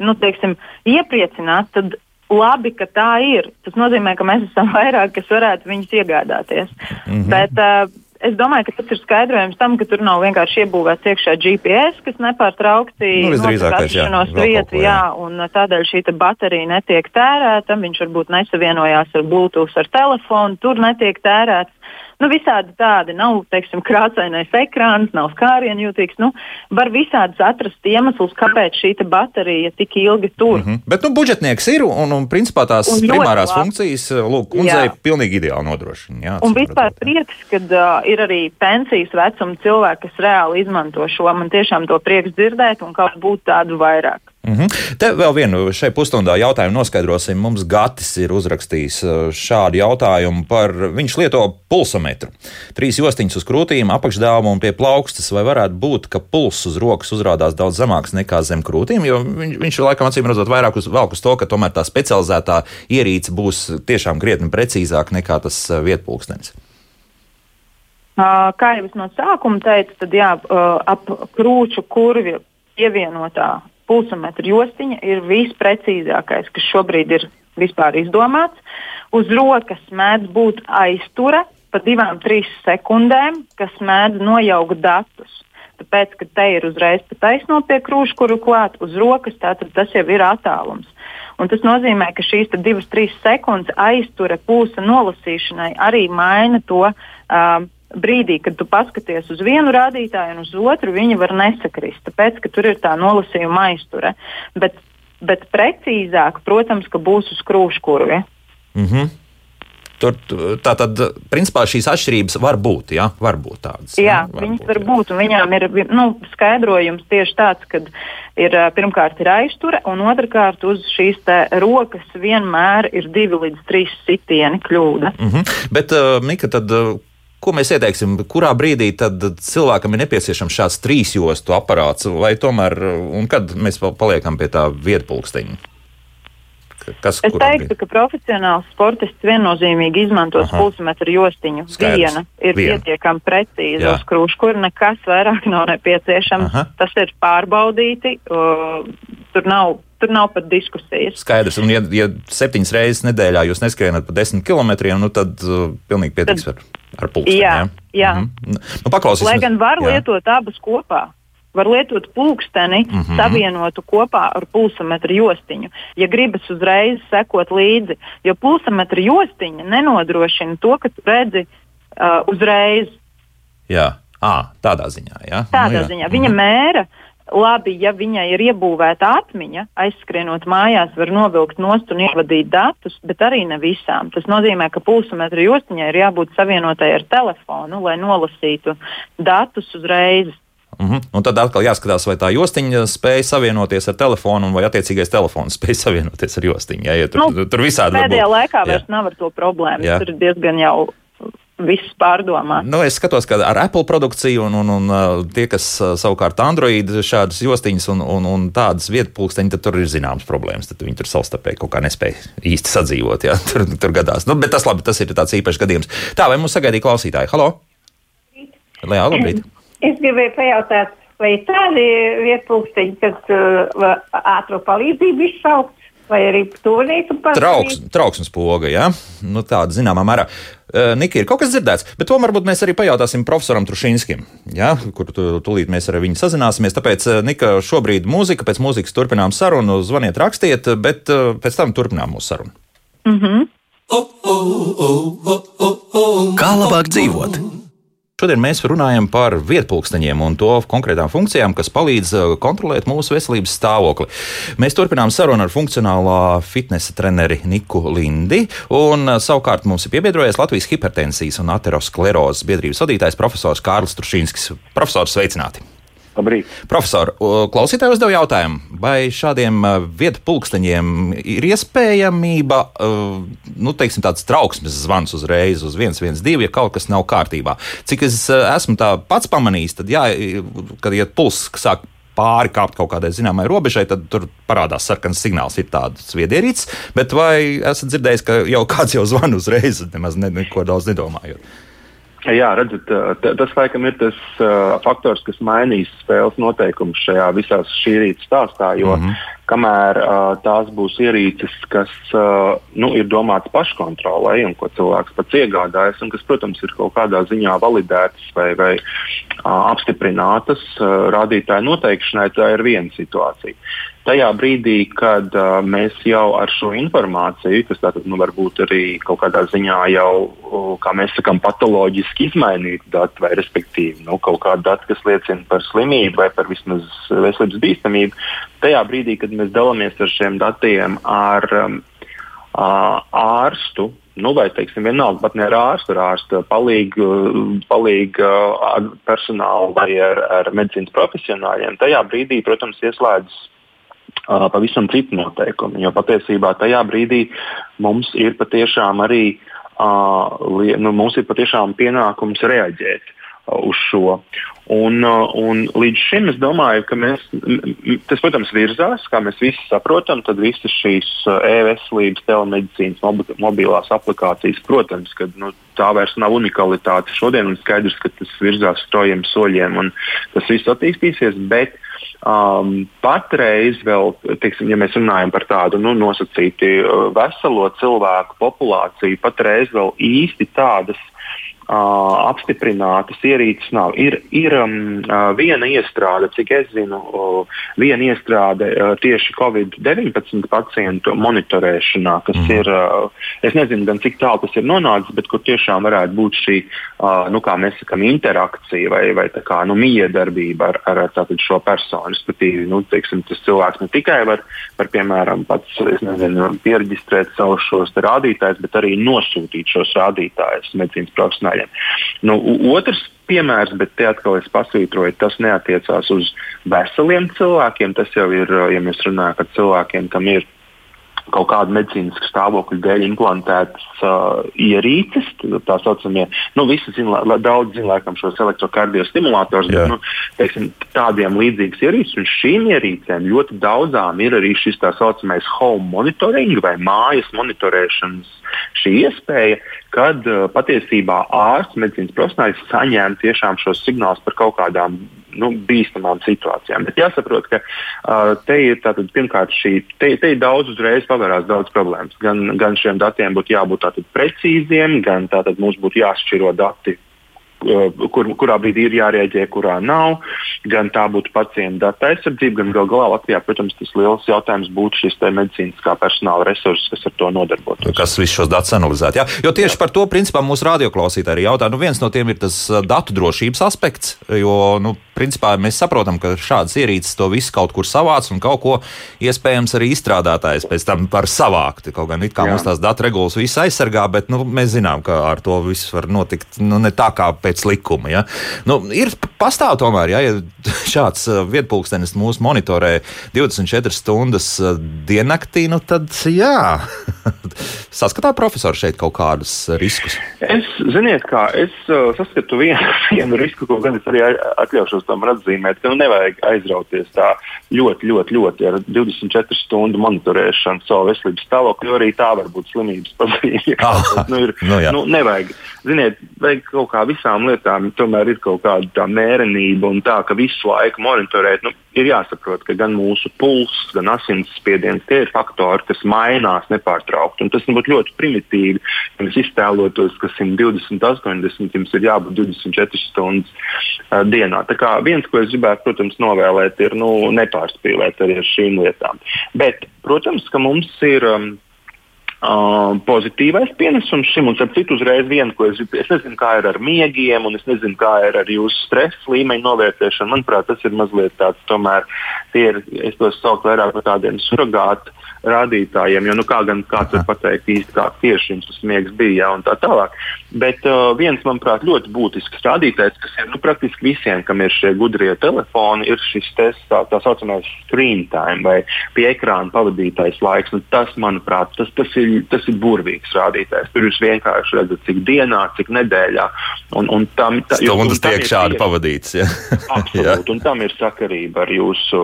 nu, teiksim, iepriecināt, tad labi, ka tā ir. Tas nozīmē, ka mēs esam [laughs] vairāk, kas varētu viņus iegādāties. Mm -hmm. Bet, uh, Es domāju, ka tas ir skaidrojums tam, ka tur nav vienkārši iebūvēts iekšā GPS, kas nepārtraukti nu, atrašanos vietu, jā, un tādēļ šī baterija netiek tērēta. Viņš varbūt nesavienojās ar Bluetooth, ar telefonu, tur netiek tērēts. Nu, visādi tādi nav, teiksim, krāsainais ekrāns, nav skārienu jūtīgs. Nu, var visādus atrast iemeslus, kāpēc šī baterija tik ilgi tur. Mm -hmm. Bet, nu, budžetnieks ir un, un principā tās un primārās labi. funkcijas, lūk, kundzei jā. pilnīgi ideāli nodrošina. Jā, un vispār prieks, ka uh, ir arī pensijas vecuma cilvēki, kas reāli izmanto šo. Man tiešām to prieks dzirdēt un kaut būtu tādu vairāk. Mm -hmm. Te vēl vienu šai pusstundā jautājumu noskaidrosim. Mums Gatis ir uzrakstījis uh, šādu jautājumu par viņš lieto pulsometru. Trīs jostiņas uz krūtīm, apakšdāvuma un pie plaukstas. Vai varētu būt, ka pulss uz rokas uzrādās daudz zemāks nekā zem krūtīm? Jo viņš, viņš laikam acīm redzot vairāk uz, uz to, ka tomēr tā specializētā ierīce būs tiešām krietni precīzāka nekā tas uh, vietpulkstenis. Kā jau es no sākuma teicu, tad jā, ap krūču kurvi pievienotā pulsometra jostiņa ir visprecīzākais, kas šobrīd ir vispār izdomāts. Uz rokas mēdz būt aiztura pa divām, trīs sekundēm, kas mēdz nojaukt datus. Tāpēc, ka te ir uzreiz taisno pie krūša, kuru klāt uz rokas, tātad tas jau ir attālums. Un tas nozīmē, ka šīs divas, trīs sekundes aiztura pulsa nolasīšanai arī maina to. Uh, brīdī, kad tu paskaties uz vienu rādītāju un uz otru, viņi var nesakrist. Tāpēc, ka tur ir tā nolasījuma aizture. Bet, bet precīzāk, protams, ka būs uz krūškurvi. Mm -hmm. Tur tā tad, principā, šīs atšķirības var būt. Ja? Var būt tādas. Jā, var viņas būt, var jā. būt. Viņām ir nu, skaidrojums tieši tāds, ka ir pirmkārt ir aizture, un otrkārt uz šīs rokas vienmēr ir divi līdz trīs sitieni kļūda. Mm -hmm. Bet, uh, Mika, tad Ko mēs ieteiksim, kurā brīdī cilvēkam ir nepieciešams šāds trīsjostu aparāts, vai tomēr, un kad mēs paliekam pie tā vietpulksteņa? Kas, es teiktu, ka profesionāls sportists viennozīmīgi izmantos pulsmetru jostiņu. Skaidrs. Viena ir Viena. pietiekami precīza uz krūšu, kur nekas vairāk nav nepieciešams. Aha. Tas ir pārbaudīti. Uh, tur nav tur nav pat diskusijas. Skaidrs, un ja, ja septiņas reizes nedēļā jūs neskrienat pa desmit kilometriem, nu tad uh, pilnīgi pietiks tad, ar, ar pulksteni. Jā, jā. jā. Mm -hmm. nu, Lai gan var jā. lietot abus kopā. Var lietot pulksteni, mm -hmm. savienotu kopā ar pulsometru jostiņu, ja gribas uzreiz sekot līdzi. Jo pulsometra jostiņa nenodrošina to, ka tu redzi uh, uzreiz. Jā, à, tādā ziņā. Jā? Tādā nu, jā. ziņā. Viņa mm -hmm. mēra labi, ja viņai ir iebūvēta atmiņa, aizskrienot mājās, var novilkt nost un ievadīt datus, bet arī ne visām. Tas nozīmē, ka pulsmetra jostiņai ir jābūt savienotai ar telefonu, lai nolasītu datus uzreiz. Mm -hmm. Un tad atkal jāskatās, vai tā jostiņa spēja savienoties ar telefonu, vai attiecīgais telefons spēja savienoties ar jostiņu. Jā, ja tur, nu, tur visādi pēdējā laikā vairs nav ar to problēmu. Jā. Tur ir diezgan jau viss pārdomāts. Nu, es skatos, ka ar Apple produkciju un, un, un uh, tie, kas uh, savukārt Android šādas jostiņas un, un, un tādas vietas pulksteņi, tad tur ir zināmas problēmas. Tad viņi tur savstarpēji kaut kā nespēja īsti sadzīvot. Jā, [laughs] tur, tur gadās. Nu, bet tas labi, tas ir tāds īpašs gadījums. Tā, vai mums sagaidīja klausītāji? Halo! Jā, labrīt! Es gribēju pajautāt, vai tādi vietpulksteņi, kas uh, ātro palīdzību izsaukt, vai arī tuvinītu par Trauks, trauksmes poga, jā, nu, tāda zināmā mērā. Uh, Niki, ir kaut kas dzirdēts, bet to varbūt mēs arī pajautāsim profesoram Trušīnskim, ja, kur tu, tūlīt mēs ar viņu sazināsimies. Tāpēc, Nika, šobrīd mūzika, pēc mūzikas turpinām sarunu, zvaniet, rakstiet, bet uh, pēc tam turpinām mūsu sarunu. Mm -hmm. Kā labāk dzīvot? Šodien mēs runājam par vietpulksteņiem un to konkrētām funkcijām, kas palīdz uh, kontrolēt mūsu veselības stāvokli. Mēs turpinām sarunu ar funkcionālā fitnesa treneri Niku Lindi, un uh, savukārt mums ir piebiedrojies Latvijas hipertensijas un aterosklerozes biedrības vadītājs profesors Kārlis Trušīnskis. Profesors, sveicināti! Labrīt. Profesor, klausītāji uzdev jautājumu, vai šādiem vietu pulksteņiem ir iespējamība, nu, teiksim, tāds trauksmes zvans uzreiz uz 112, ja kaut kas nav kārtībā. Cik es esmu tā pats pamanījis, tad, jā, kad ja pulss sāk pāri kāpt kaut kādai zināmai robežai, tad tur parādās sarkans signāls, ir tāds viedierīts. Bet vai esat dzirdējis, ka jau kāds jau zvana uzreiz, nemaz ne, neko daudz nedomājot? Jā, redzat, tas laikam ir tas uh, faktors, kas mainīs spēles noteikumus šajā visā šī rīta stāstā. Jo mm -hmm. kamēr uh, tās būs ierīces, kas uh, nu, ir domātas paškontrolē un ko cilvēks pats iegādājas, un kas, protams, ir kaut kādā ziņā validētas vai, vai uh, apstiprinātas uh, rādītāju noteikšanai, tā ir viena situācija tajā brīdī, kad uh, mēs jau ar šo informāciju, kas tātad nu, varbūt arī kaut kādā ziņā jau, uh, kā mēs sakām, patoloģiski izmainītu datu, vai respektīvi nu, kaut kādu datu, kas liecina par slimību vai par vismaz veselības bīstamību, tajā brīdī, kad mēs dalāmies ar šiem datiem ar um, uh, ārstu. Nu, vai teiksim, vienalga pat ne ar ārstu, ar ārstu palīgu, palīgu personālu vai ar, ar medicīnas profesionāļiem. Tajā brīdī, protams, ieslēdzas pavisam citi noteikumi. Jo patiesībā tajā brīdī mums ir patiešām arī nu, mums ir patiešām pienākums reaģēt. Uz šo. Un, un līdz šim es domāju, ka mēs, tas, protams, virzās, kā mēs visi saprotam, tad visas šīs e-veselības, telemedicīnas, mobilās aplikācijas, protams, ka nu, tā vairs nav unikalitāte šodien, un skaidrs, ka tas virzās strojiem soļiem, un tas viss attīstīsies. Bet, Um, patreiz, vēl, teiksim, ja mēs runājam par tādu nu, nosacīti veselo cilvēku populāciju, patreiz vēl īsti tādas uh, apstiprinātas ierīces nav. Ir, ir um, viena iestrāde, cik es zinu, uh, viena iestrāde uh, tieši Covid-19 pacientu monitorēšanā, kas mm. ir, uh, es nezinu, gan cik tālu tas ir nonācis, bet kur tiešām varētu būt šī, uh, nu, kā mēs sakām, interakcija vai, vai kā, nu, miedarbība ar, ar, ar šo personu. Respektīvi, nu, teiksim, tas cilvēks ne tikai var, var piemēram, pats nezinu, pierģistrēt savus šos rādītājus, bet arī nosūtīt šos rādītājus medicīnas profesionāļiem cilvēkiem. Nu, otrs piemērs, bet te atkal es pasvītroju, tas neatiecās uz veseliem cilvēkiem. Tas jau ir, ja mēs runājam par cilvēkiem, kam ir kaut kāda medicīniska stāvokļa dēļ implantētas uh, ierīces, tā saucamie, nu, visi zina, la, daudz zina, laikam, šos elektrokardiostimulators, bet, nu, teiksim, tādiem līdzīgas ierīces, un šīm ierīcēm ļoti daudzām ir arī šis tā saucamais home monitoring vai mājas monitorēšanas šī iespēja, kad uh, patiesībā ārsts, medicīnas profesionālis saņem tiešām šos signālus par kaut kādām nu, bīstamām situācijām. Bet jāsaprot, ka uh, te ir tātad, pirmkārt šī, te, te ir daudz uzreiz pavērās daudz problēmas. Gan, gan šiem datiem būtu jābūt tātad, precīziem, gan tātad mums būtu jāšķiro dati Uh, kur, kurā brīdī ir jārēģē, kurā nav. Gan tā būtu pacienta data aizsardzība, gan gal galā Latvijā, protams, tas liels jautājums būtu šis medicīniskā personāla resurss, kas ar to nodarbotos. Kas visus šos datus analizētu? Jā? Jo tieši jā. par to principā mūsu radioklausītāji arī jautā. Nu, viens no tiem ir tas uh, datu drošības aspekts, jo nu, principā mēs saprotam, ka šādas ierīces to visu kaut kur savāc un kaut ko iespējams arī izstrādātājs pēc tam var savākt. Kaut gan it kā Jā. mums tās datu regulas visu aizsargā, bet nu, mēs zinām, ka ar to viss var notikt nu, ne tā kā pēc likuma. Ja? Nu, ir pastāv tomēr, ja, ja [laughs] šāds vietpulkstenis mūs monitorē 24 stundas diennaktī, nu tad jā, [laughs] saskatā profesori šeit kaut kādus riskus. Es, ziniet, kā es uh, saskatu vienu, [laughs] vienu risku, ko gan es arī atļaušos vēlētos tomēr atzīmēt, ka nu, nevajag aizrauties tā ļoti, ļoti, ļoti ar 24 stundu monitorēšanu savu veselības stāvokli, jo arī tā var būt slimības pazīme. Ah, [laughs] nu, ir, nu, jā. nu, nevajag. Ziniet, vajag kaut kā visām lietām, tomēr ir kaut kāda tā mērenība un tā, ka visu laiku monitorēt. Nu, ir jāsaprot, ka gan mūsu pulss, gan asinsspiediens tie ir faktori, kas mainās nepārtraukti. Tas būtu ļoti primitīvi, ja mēs iztēlotos, ka 120, 80 jums ir jābūt 24 stundas uh, dienā. Tā kā viens, ko es gribētu, protams, novēlēt, ir nu, nepārspīlēt arī ar šīm lietām. Bet, protams, ka mums ir. Um, Uh, pozitīvais pienesums šim, un starp citu, uzreiz vienu, ko es, es nezinu, kā ir ar miegiem, un es nezinu, kā ir ar jūsu stresa līmeņa novērtēšanu. Manuprāt, tas ir mazliet tāds, tomēr, tie ir, es tos saucu vairāk par tādiem surrogātu rādītājiem, jo nu, kā gan kāds var pateikt īsti, kā tieši jums tas miegs bija, ja, un tā tālāk. Bet uh, viens, manuprāt, ļoti būtisks rādītājs, kas ir nu, praktiski visiem, kam ir šie gudrie telefoni, ir šis tes, tā, tā saucamais screen time vai pie ekrāna pavadītais laiks. Nu, tas, manuprāt, tas, tas, ir, tas ir burvīgs rādītājs. Tur jūs vienkārši redzat, cik dienā, cik nedēļā. Un, un tam, tā, jo, un tas tiek šādi tieši, pavadīts. Ja? [laughs] Absolūti, un tam ir sakarība ar jūsu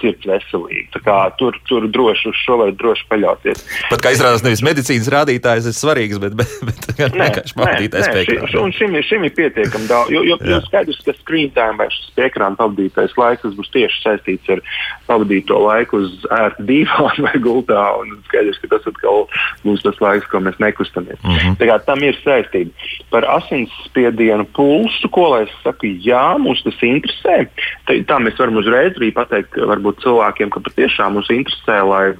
sirds veselību. Tur, tur droši uz šo var droši paļauties. Pat kā izrādās, nevis medicīnas rādītājs ir svarīgs, bet, bet, bet gan [laughs] vienkārši pavadītais ekrāns. Un šim, šim ir pietiekami daudz, jo, jo, jo skaidrs, ka screen time vai šis ekrāna pavadītais laiks būs tieši saistīts ar pavadīto laiku uz ērta divāna vai gultā, un skaidrs, ka tas atkal būs tas laiks, ko mēs nekustamies. Mm -hmm. Tā kā tam ir saistība. Par asinsspiedienu pulsu, ko lai es saku, jā, mums tas interesē. Tā, tā mēs varam uzreiz arī pateikt varbūt cilvēkiem, ka patiešām mums interesē, lai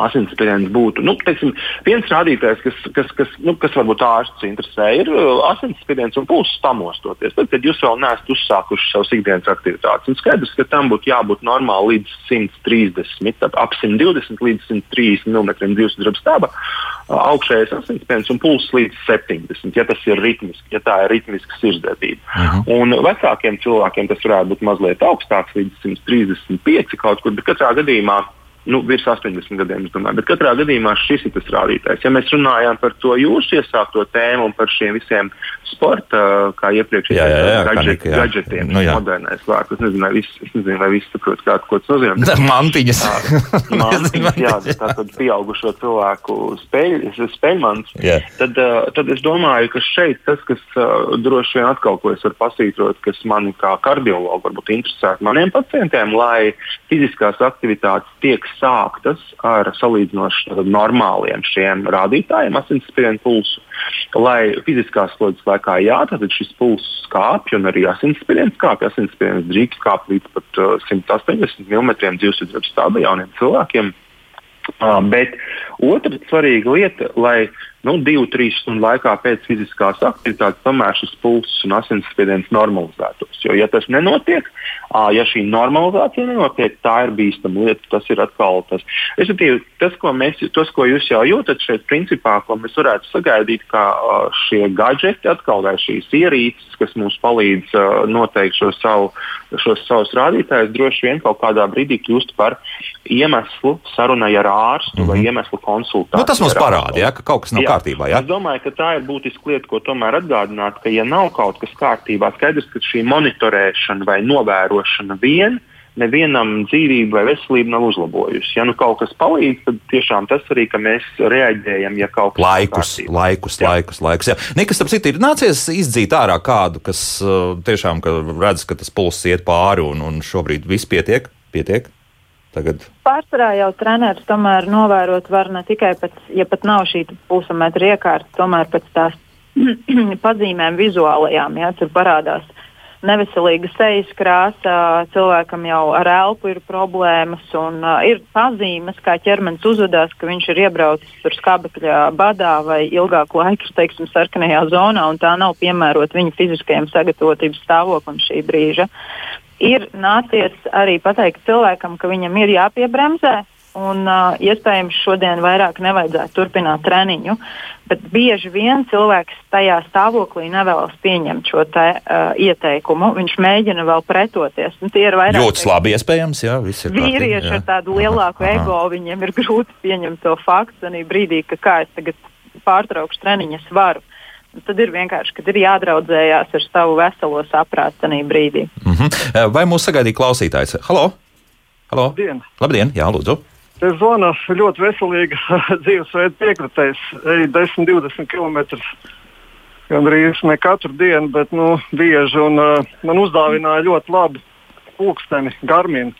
asinsspiediens būtu. Nu, teiksim, viens rādītājs, kas, kas, kas, nu, kas varbūt ārsts interesē, ir uh, asinsspiediens un pulss pamostoties. Tad, kad jūs vēl neesat uzsākuši savus ikdienas aktivitātes, un skaidrs, ka tam būtu jābūt normāli līdz 130, ap 120 līdz 130 mm dzīvesdraba stāva, uh, augšējais asinsspiediens un pulss līdz 70, ja tas ir ritmiski, ja tā ir ritmiska sirdsdarbība. Uh. -huh. Un vecākiem cilvēkiem tas varētu būt mazliet augstāks, līdz 135 kaut kur, bet katrā gadījumā nu, virs 80 gadiem. Bet katrā gadījumā šis ir tas rādītājs. Ja mēs runājam par to jūsu iesākto tēmu un par šiem visiem sporta, kā iepriekš Jā, jā, jā, gadžet, kanika, jā. gadžetiem, Nu, jā. modernais vārds. Es nezinu, vai viss, es nezinu, vai viss saprot, kā, ko tas nozīmē. [laughs] Mantiņas. Mākslinieks, jā, [laughs] tātad pieaugušo cilvēku spēļ, spēļmans. Jā. Tad, uh, tad es domāju, ka šeit tas, kas uh, droši vien atkal, ko es varu pasītrot, kas mani kā kardiologu varbūt interesētu maniem pacientiem, lai fiziskās aktivitātes tiek sāktas ar salīdzinoši normāliem šiem rādītājiem, asinsspiedienu pulsu. Lai fiziskās slodzes laikā jā, tad šis pulss kāpj un arī asinsspiediens kāpj. Asinsspiediens drīkst kāpt līdz pat uh, 180 mm dzīvesveidu stāvā jauniem cilvēkiem. Uh, bet otra svarīga lieta, lai nu, divu, trīs stundu laikā pēc fiziskās aktivitātes tomēr šis pulss un asinsspiediens normalizētos. Jo, ja tas nenotiek, ja šī normalizācija nenotiek, tā ir bīstama lieta. Tas ir atkal tas. Respektīvi, tas, ko, mēs, tas, ko jūs jau jūtat šeit, principā, ko mēs varētu sagaidīt, ka šie gadgeti, atkal vai šīs ierīces, kas mums palīdz noteikt šo savu, šos savus rādītājus, droši vien kaut kādā brīdī kļūst par iemeslu sarunai ar ārstu mm -hmm. vai iemeslu konsultāciju. Nu, tas mums ar parāda, ja, ka kaut kas nav Jā. Kārtībā. Ja? Es domāju, ka tā ir būtiska lieta, ko tomēr atgādināt, ka, ja nav kaut kas kārtībā, skaidrs, ka šī monitorēšana vai novērošana vien nevienam dzīvību vai veselību nav uzlabojusi. Ja nu kaut kas palīdz, tad tiešām tas arī, ka mēs reaģējam, ja kaut kas Laikus, kārtībā. laikus, Jā. laikus, laikus. Jā. Nekas, starp citu, ir nācies izdzīt ārā kādu, kas uh, tiešām ka redz, ka tas pulss iet pāri un, un šobrīd viss pietiek. pietiek. Tagad Pārsvarā jau treneris tomēr novērot var ne tikai pēc, ja pat nav šī pulsa metra iekārta, tomēr pēc tās [clears throat] pazīmēm vizuālajām. Ja, tur parādās neveselīga sejas krāsa, cilvēkam jau ar elpu ir problēmas, un uh, ir pazīmes, kā ķermenis uzvedās, ka viņš ir iebraucis tur skābekļa badā vai ilgāku laiku, teiksim, sarkanajā zonā, un tā nav piemērota viņa fiziskajam sagatavotības stāvoklim šī brīža. Ir nācies arī pateikt cilvēkam, ka viņam ir jāpiebremzē, un uh, iespējams šodien vairāk nevajadzētu turpināt treniņu. Bet bieži vien cilvēks tajā stāvoklī nevēlas pieņemt šo te, uh, ieteikumu. Viņš mēģina vēl pretoties. Un tie ir vairāk jūtas labi, iespējams, jā, viss ir vīrieši jā. ar tādu lielāku Aha. ego, viņiem ir grūti pieņemt to faktu, brīdī, ka kā es tagad pārtraukšu treniņu, es varu. Un tad ir vienkārši, kad ir jādraudzējās ar savu veselo saprātu tajā brīdī. Mhm. Vai mūsu sagaidīja klausītājs? Halo! Halo! Labdien! Labdien! Jā, lūdzu! Es zvanu ļoti veselīga [laughs] dzīvesveida piekritējs, eju 10, 20 km. Gan arī ne katru dienu, bet nu, bieži. Un, uh, man uzdāvināja ļoti labu pulksteni, Garmin,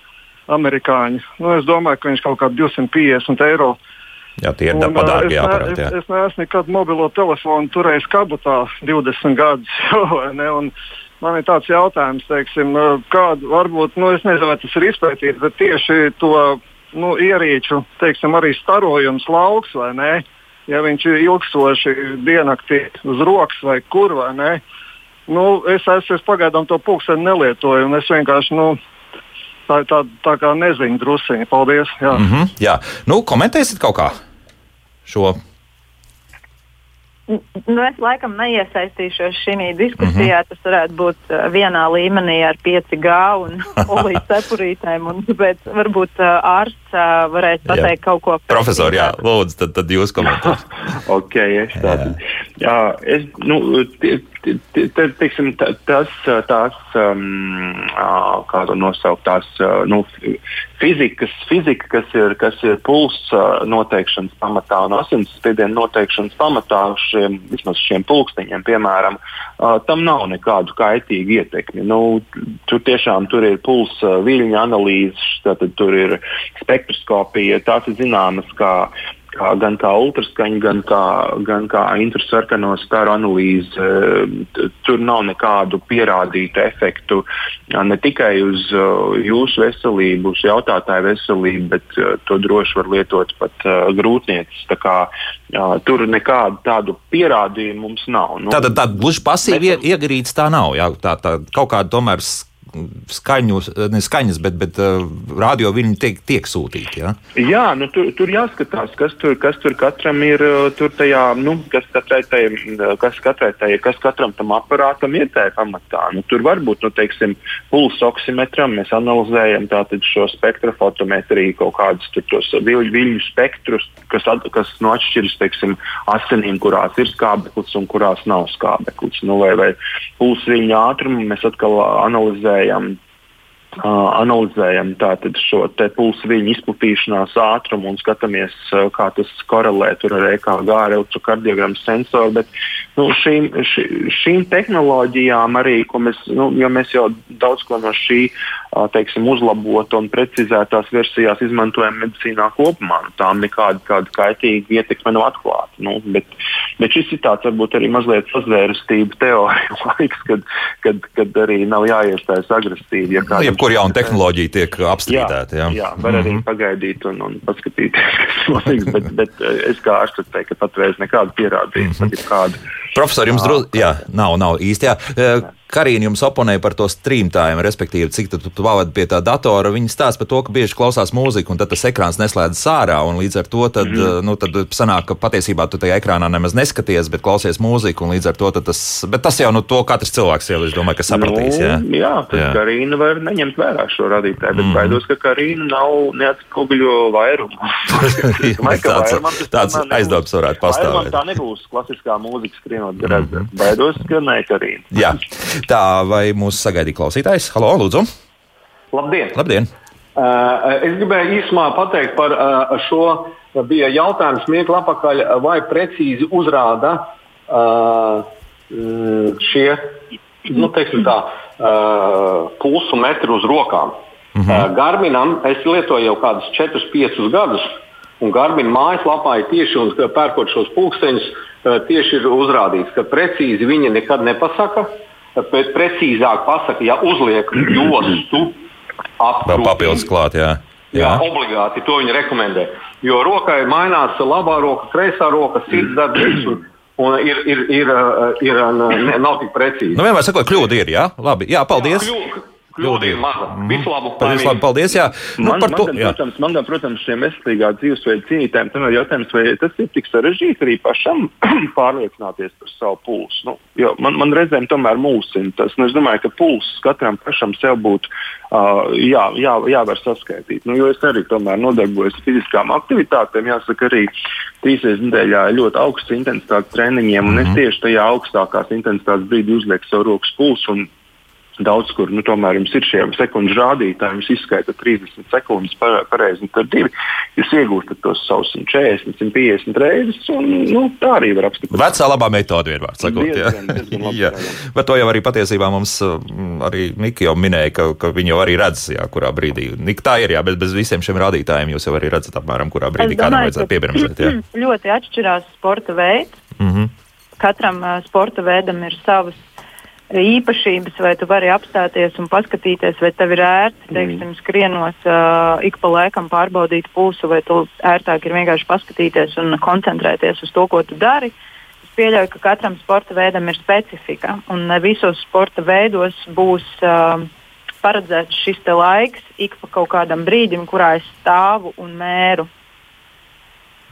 amerikāņu. Nu, es domāju, ka viņš kaut kādā 250 eiro. Jā, tie ir Un, tāpat uh, dārgi es, es, Jā. es neesmu nekad mobilo telefonu turējis kabutā 20 gadus. [laughs] un Man ir tāds jautājums, teiksim, kādu varbūt, nu, es nezinu, vai tas ir izpētīts, bet tieši to nu, ierīču, teiksim, arī starojums lauks vai ne, ja viņš ir ilgstoši diennaktī uz rokas vai kur vai ne. Nu, es, es, es pagaidām to pulksteni nelietoju, un es vienkārši, nu, tā, tā, tā kā nezinu drusiņi. Paldies! Jā. Mm -hmm, jā. Nu, komentēsiet kaut kā šo. Nu, es laikam neiesaistīšos šajā diskusijā. Mm -hmm. Tas varētu būt uh, vienā līmenī ar 5G un [laughs] olīdu cepurītēm. un Tāpēc varbūt uh, ārsts uh, varēs pateikt jā. kaut ko Profesor, jā, lūdzu, tad, tad jūs komentēsiet. [laughs] Ok, es tādu. Jā, es, nu, tie- tie- te- teiksim, ta- tas, tās, um, kā to nosaukt, tās, nu, fi- fizikas, fizika, kas ir, kas ir pulsa noteikšanas pamatā un asinsspiediena noteikšanas pamatā šiem, vismaz šiem pulksteņiem, piemēram, ā, tam nav nekādu kaitīgu ietekmi. Nu, tur tiešām tur ir pulsa viļņa analīzes, tātad tur ir spektroskopija, tās ir zināmas kā kā, gan kā ultraskaņa, gan kā, gan kā infrasarkano staru analīze. Tur nav nekādu pierādītu efektu ne tikai uz jūsu veselību, uz jautātāju veselību, bet to droši var lietot pat grūtniecis. Tā tur nekādu tādu pierādījumu mums nav. Nu, Tātad tāda gluži pasīva ie- iegrīdes tā nav. Jā, tā, tā kaut kāda tomēr skaņu, ne skaņas, bet, bet uh, radio viņi tiek, tiek sūtīti. Ja? Jā, nu, tur, tur jāskatās, kas tur, kas tur katram ir. Tur tajā, nu, kas, katrai tai, kas, katrai tai, kas katram tam aparātam ir tajā pamatā. Nu, tur var būt, nu, teiksim, pulsa oksimetram mēs analizējam šo spektrofotometriju, kaut kādus tos viļņu, viļņu spektrus, kas, at, kas nu, atšķiras, teiksim, asinīm, kurās ir skābeklis un kurās nav skābeklis. Nu, vai, vai pulsa viļņu ātrumu mēs atkal analizējam analizējam šo pulsu viļņu izplatīšanās ātrumu un skatāmies, kā tas korelē ar EKG, ar elektrokardiogrammu sensoru. Bet nu, šīm, ši, šīm tehnoloģijām arī, mēs, nu, mēs jau daudz ko no šī teiksim, uzlabota un precizētās versijās izmantojam medicīnā kopumā. Nu, tām nekāda kaitīga ietekme nav atklāta. Nu, bet, bet šis ir tāds varbūt arī mazliet sazvērestība teorija [laughs] laiks, kad, kad, kad arī nav jāiestājas agresīvi. Ja kādam, Jebkur jauna tehnoloģija tiek apstrīdēta. Jā, jā, var arī mm -hmm. pagaidīt un, un paskatīties, [laughs] kas notiks, bet, bet es kā ārsts teiktu, ka patreiz nekādu pierādījumu mm -hmm. Profesor, jums drusku, jā, nav, nav īsti. Jā. Karina jums oponēja par to streamtājumu, respektīvi, cik tu, pavadi pie tā datora. Viņi stāsta par to, ka bieži klausās mūziku, un tad tas ekrāns neslēdzas ārā. Līdz ar to tad, mm. nu, tad sanāk, ka patiesībā tu tajā ekrānā nemaz neskaties, bet klausies mūziku. Līdz ar to tas, tas jau nu, to katrs cilvēks jau, es domāju, ka sapratīs. Jā, nu, jā tad jā. Karina var neņemt vērā šo radītāju, bet mm. baidos, ka Karina nav neatspoguļo vairumu. [laughs] tāds tāds aizdoms varētu pastāvēt. Tā nebūs klasiskā mūzika skrienot garām. Mm. Baidos, ka ne Karina. Jā. Tā vai mūsu sagaidīja klausītājs? Halo, lūdzu! Labdien! Labdien. Uh, es gribēju īsumā pateikt par uh, šo. Bija jautājums, miekla apakaļ, vai precīzi uzrāda uh, šie nu, tā, uh, pulsu metri uz rokām. Uh -huh. uh, Garminam es lietoju jau kādus 4-5 gadus, un Garbina mājaslapā ir tieši un pērkot šos pulksteņus, uh, tieši ir uzrādīts, ka precīzi viņi nekad nepasaka. Bet precīzāk pasakot, ja uzliek [clears throat] jostu. Vēl papildus klāt, jā. Jā. jā, obligāti to viņi rekomendē. Jo rokai mainās labā roka, kreisā roka, sirds [clears throat] darbības. Un, un ir, ir, ir, ir, ir, nav tik precīzi. Nu, vienmēr sakot, kļūda ir. Jā, labi. Jā, paldies. Jā, kļūda, Kļūda ir maza. Mm. Visu labu. Visu labu. Paldies. Jā. Nu, man, man, to, gan, jā. protams, man, gan, protams, šiem veselīgā dzīvesveida cīnītājiem tam ir jautājums, vai tas ir tik sarežģīti arī pašam [clears throat] pārliecināties par savu pulsu. Nu, jo man, man reizēm tomēr mūsina tas. Nu, es domāju, ka pulss katram pašam sev būtu uh, jā, jā, jāvar saskaitīt. Nu, jo es arī tomēr nodarbojos ar fiziskām aktivitātēm. Jāsaka, arī trīs reizes nedēļā ļoti augsts intensitātes treniņiem, un es mhm. tieši tajā augstākās intensitātes brīdī uzlieku savu rokas pulsu. Daudz kur nu, tomēr jums ir šie sekundžu rādītāji, jums izskaita 30 sekundes pareizi, un tad divi jūs iegūstat tos savus 140, 150 reizes, un nu, tā arī var apskatīt. Vecā labā metode vienmēr sakot. Diezgan, diezgan [laughs] jā. Bet to jau arī patiesībā mums mm, arī Nika jau minēja, ka, ka viņi jau arī redz, jā, kurā brīdī. Nika tā ir, jā, bet bez visiem šiem rādītājiem jūs jau arī redzat apmēram, kurā brīdī kādam vajadzētu piebremzēt. [clears throat] Ļoti atšķirās sporta veids. Mm -hmm. Katram uh, sporta veidam ir savas īpašības, vai tu vari apstāties un paskatīties, vai tev ir ērti, mm. teiksim, skrienot uh, ik pa laikam pārbaudīt pulsu, vai tu ērtāk ir vienkārši paskatīties un koncentrēties uz to, ko tu dari. Es pieļauju, ka katram sporta veidam ir specifika, un visos sporta veidos būs uh, paredzēts šis laiks ik pa kaut kādam brīdim, kurā es stāvu un mēru.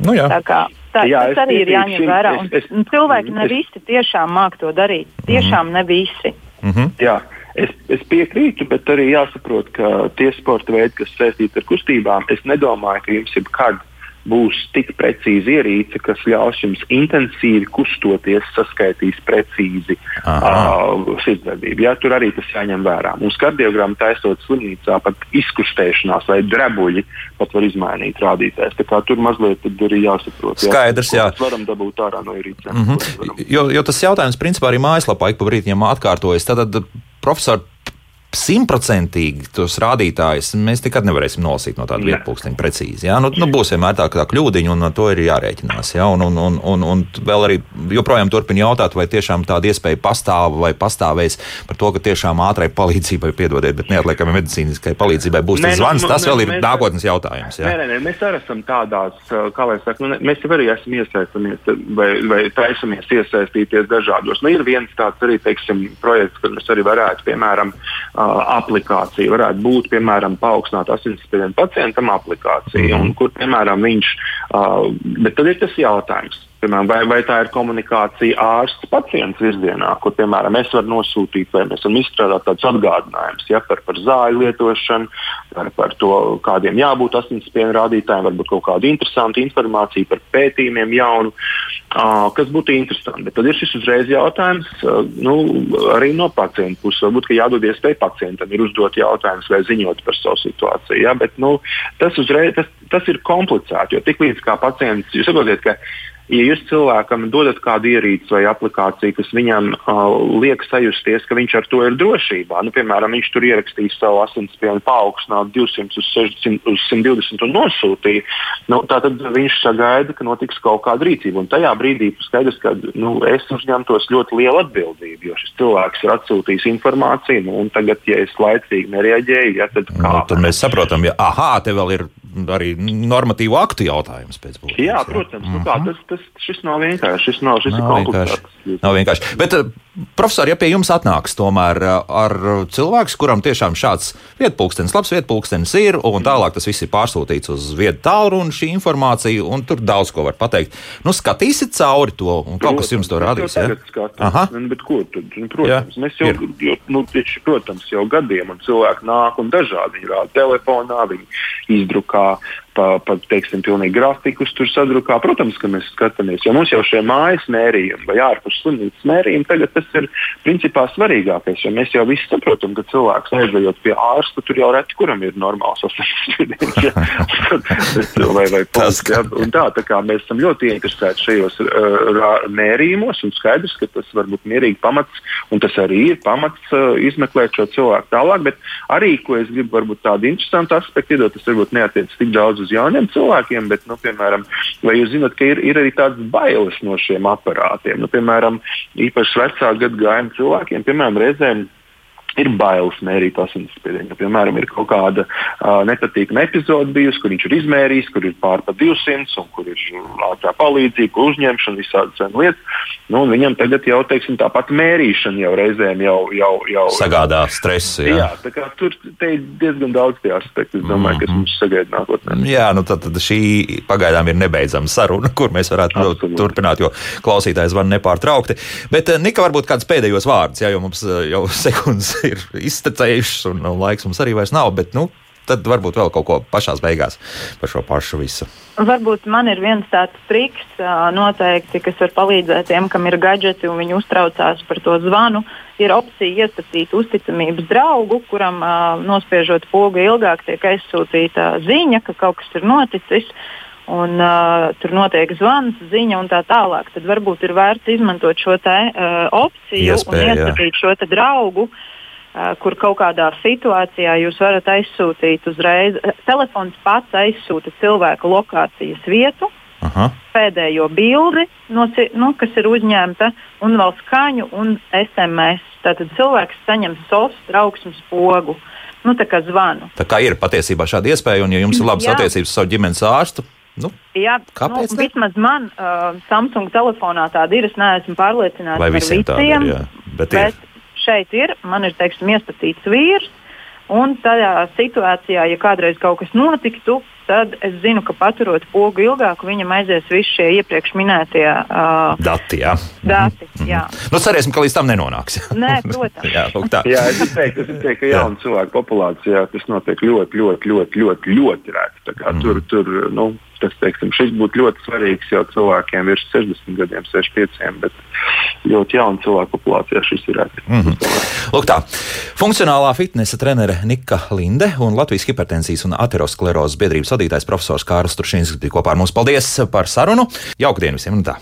Nu, jā. tā kā, tā, jā, tas arī ir jāņem vērā. Un, es, es, cilvēki ne visi tiešām māk to darīt. Tiešām mm ne visi. Mm -hmm. Jā. Es, es piekrītu, bet arī jāsaprot, ka tie sporta veidi, kas saistīti ar kustībām, es nedomāju, ka jums jebkad būs tik precīzi ierīce, kas ļaus jums intensīvi kustoties, saskaitīs precīzi uh, sirdsdarbību. Jā, tur arī tas jāņem vērā. Mums kardiogramma taisot slimnīcā pat izkustēšanās vai drebuļi pat var izmainīt rādītājs. Tā kā tur mazliet arī jāsaprot. Skaidrs, jā. Mēs varam dabūt ārā no ierīcēm. Mm -hmm. jo, jo tas jautājums principā arī mājaslapā ik pa brīdim atkārtojas. Tad, tad profesor, simtprocentīgi tos rādītājus mēs nekad nevarēsim nolasīt no tāda vietpunkta precīzi. Ja? Nu, nu, būs vienmēr tā, tā kļūdiņa, un ar to ir jārēķinās. Ja? Un, un, un, un, un vēl arī joprojām turpina jautāt, vai tiešām tāda iespēja pastāv vai pastāvēs par to, ka tiešām ātrai palīdzībai, piedodiet, bet neatliekamai medicīniskai palīdzībai būs tas zvans. Tas vēl ir nākotnes jautājums. Ja? Nē, nē, nē, mēs arī esam tādās, kā lai saka, nu, mēs jau arī esam iesaistamies vai, vai taisamies iesaistīties dažādos. Nu, ir viens tāds arī, teiksim, projekts, kur mēs arī varētu, piemēram, aplikācija varētu būt, piemēram, paaugstināta asinsspiediena pacientam aplikācija, -hmm. un kur, piemēram, viņš. Bet tad ir tas jautājums Piemēram, vai, vai tā ir komunikācija ārsts pacients virzienā, kur piemēram es varu nosūtīt, vai mēs varam izstrādāt tādus atgādinājumus ja, par, par zāļu lietošanu, par, par to, kādiem jābūt asinsspiediena rādītājiem, varbūt kaut kādu interesantu informāciju par pētījumiem jaunu, uh, kas būtu interesanti. Bet tad ir šis uzreiz jautājums uh, nu, arī no pacienta puses. Varbūt jādod iespēja pacientam ir uzdot jautājumus vai ziņot par savu situāciju. Ja, bet nu, tas, uzreiz, tas, tas ir komplicēti, jo tiklīdz kā pacients, jūs saprotat, ka ja jūs cilvēkam dodat kādu ierīci vai aplikāciju, kas viņam uh, liek sajusties, ka viņš ar to ir drošībā, nu, piemēram, viņš tur ierakstīs savu asinsspiedienu paaugstināt 200 uz, 600, uz 120 un nosūtīja, nu, tad viņš sagaida, ka notiks kaut kāda rīcība. Un tajā brīdī skaidrs, ka nu, es uzņemtos ļoti lielu atbildību, jo šis cilvēks ir atsūtījis informāciju, nu, un tagad, ja es laicīgi nereaģēju, ja, tad kā? Nu, tad mēs saprotam, ja aha, te vēl ir arī normatīvu aktu jautājums pēc būtības. Jā, protams, -hmm. nu, kā, tas, tas, šis nav vienkārši. Šis nav, šis nav vienkārši. Nav vienkārši. Bet, eh, profesori, ja pie jums atnāks tomēr eh, ar cilvēku, kuram tiešām šāds vietpulkstenis, labs vietpulkstenis ir, un tālāk tas viss ir pārsūtīts uz vietu tālruni, šī informācija, un tur daudz ko var pateikt. Nu, skatīsiet cauri to, un kaut protams, kas jums to radīs. Ja? Aha. Nu, bet ko tad? Nu, protams, Jā, mēs jau, jo, nu, tieši, protams, jau gadiem, un cilvēki nāk un dažādi. Viņi rāda telefonā, viņi izdrukā kā pa, pa teiksim, pilnīgi grafikus tur sadrukā. Protams, ka mēs skatāmies, jo mums jau šie mājas mērījumi vai ārpus slimnīcas mērījumi tagad tas ir principā svarīgākais. Jo mēs jau visi saprotam, ka cilvēks aizejot pie ārsta, tur jau reti kuram ir normāls asinsspiediens. [laughs] vai, vai pulks, ja? tā, tā kā mēs esam ļoti interesēti šajos uh, mērījumos un skaidrs, ka tas var būt mierīgi pamats un tas arī ir pamats uh, izmeklēt šo cilvēku tālāk. Bet arī, ko es gribu varbūt tādu interesantu aspektu iedot, tas varbūt neatiec tik daudz uz jauniem cilvēkiem, bet, nu, piemēram, vai jūs zināt, ka ir, ir arī tādas bailes no šiem aparātiem? Nu, piemēram, īpaši vecāku gadu gājumu cilvēkiem, piemēram, reizēm ir bailes mērīt asinsspiedienu. Piemēram, ir kaut kāda uh, nepatīkama epizode bijusi, kur viņš ir izmērījis, kur ir pārpa 200, un kur ir ātrā palīdzība, kur uzņemšana, visādas lietas. Nu, viņam tagad jau teiksim, tāpat mērīšana jau reizēm jau, jau, jau sagādā stresu. Jā, jā tā kā tur ir diezgan daudz tie aspekti, domāju, mm -hmm. kas mums sagaida nākotnē. Jā, nu tad, tad šī pagaidām ir nebeidzama saruna, [laughs] kur mēs varētu Absolut. turpināt, jo klausītājs var nepārtraukti. Bet Nika, varbūt kāds pēdējos vārdus, jā, jo mums jau [laughs] sekundes [laughs] ir iztecējušas, un, un laiks mums arī vairs nav. Bet, nu, tad varbūt vēl kaut ko pašā beigās par šo pašu visu. Varbūt man ir viens tāds triks, noteikti, kas var palīdzēt tiem, kam ir gadgeti un viņi uztraucās par to zvanu. Ir opcija iestatīt uzticamības draugu, kuram nospiežot pogu ilgāk, tiek aizsūtīta ziņa, ka kaut kas ir noticis. Un, uh, tur notiek zvans, ziņa un tā tālāk. Tad varbūt ir vērts izmantot šo te, uh, opciju Iespēja, un iestatīt jā. šo draugu uh, kur kaut kādā situācijā jūs varat aizsūtīt uzreiz. Telefons pats aizsūta cilvēku lokācijas vietu, Aha. pēdējo bildi, no, nu, kas ir uzņemta, un vēl skaņu un SMS. Tātad cilvēks saņem SOS trauksmes pogu. Nu, tā kā zvanu. Tā kā ir patiesībā šāda iespēja, un ja jums ir labas Jā. attiecības ar savu ģimenes ārstu, Nu, Jā, kāpēc? Nu, vismaz man uh, Samsung telefonā tāda ir. Es neesmu pārliecināta par visiem. Tādiem, ir, bet, bet šeit ir, man ir teiksim, iestatīts vīrs. Un tajā situācijā, ja kādreiz kaut kas notiktu, tad es zinu, ka paturot pogu ilgāk, viņam aizies visi šie iepriekš minētie uh, dati. Jā. dati mm -hmm. jā. Nu, cerēsim, ka līdz tam nenonāks. Nē, protams. [laughs] jā, tā. jā, es teiktu, es teiktu ka jaunu cilvēku populācijā tas notiek ļoti, ļoti, ļoti, ļoti, ļoti rēti. Mm -hmm. Tur, tur nu, tas, teiksim, šis būtu ļoti svarīgs jau cilvēkiem virs 60 gadiem, 65, bet ļoti jaunu cilvēku populācijā šis ir reti. Mm -hmm. Lūk tā, funkcionālā fitnesa trenere Nika Linde un Latvijas hipertensijas un aterosklerozes biedrības vadītājs profesors Kārls Turšins bija kopā ar mums. Paldies par sarunu! Jauka dienu visiem! Un tā.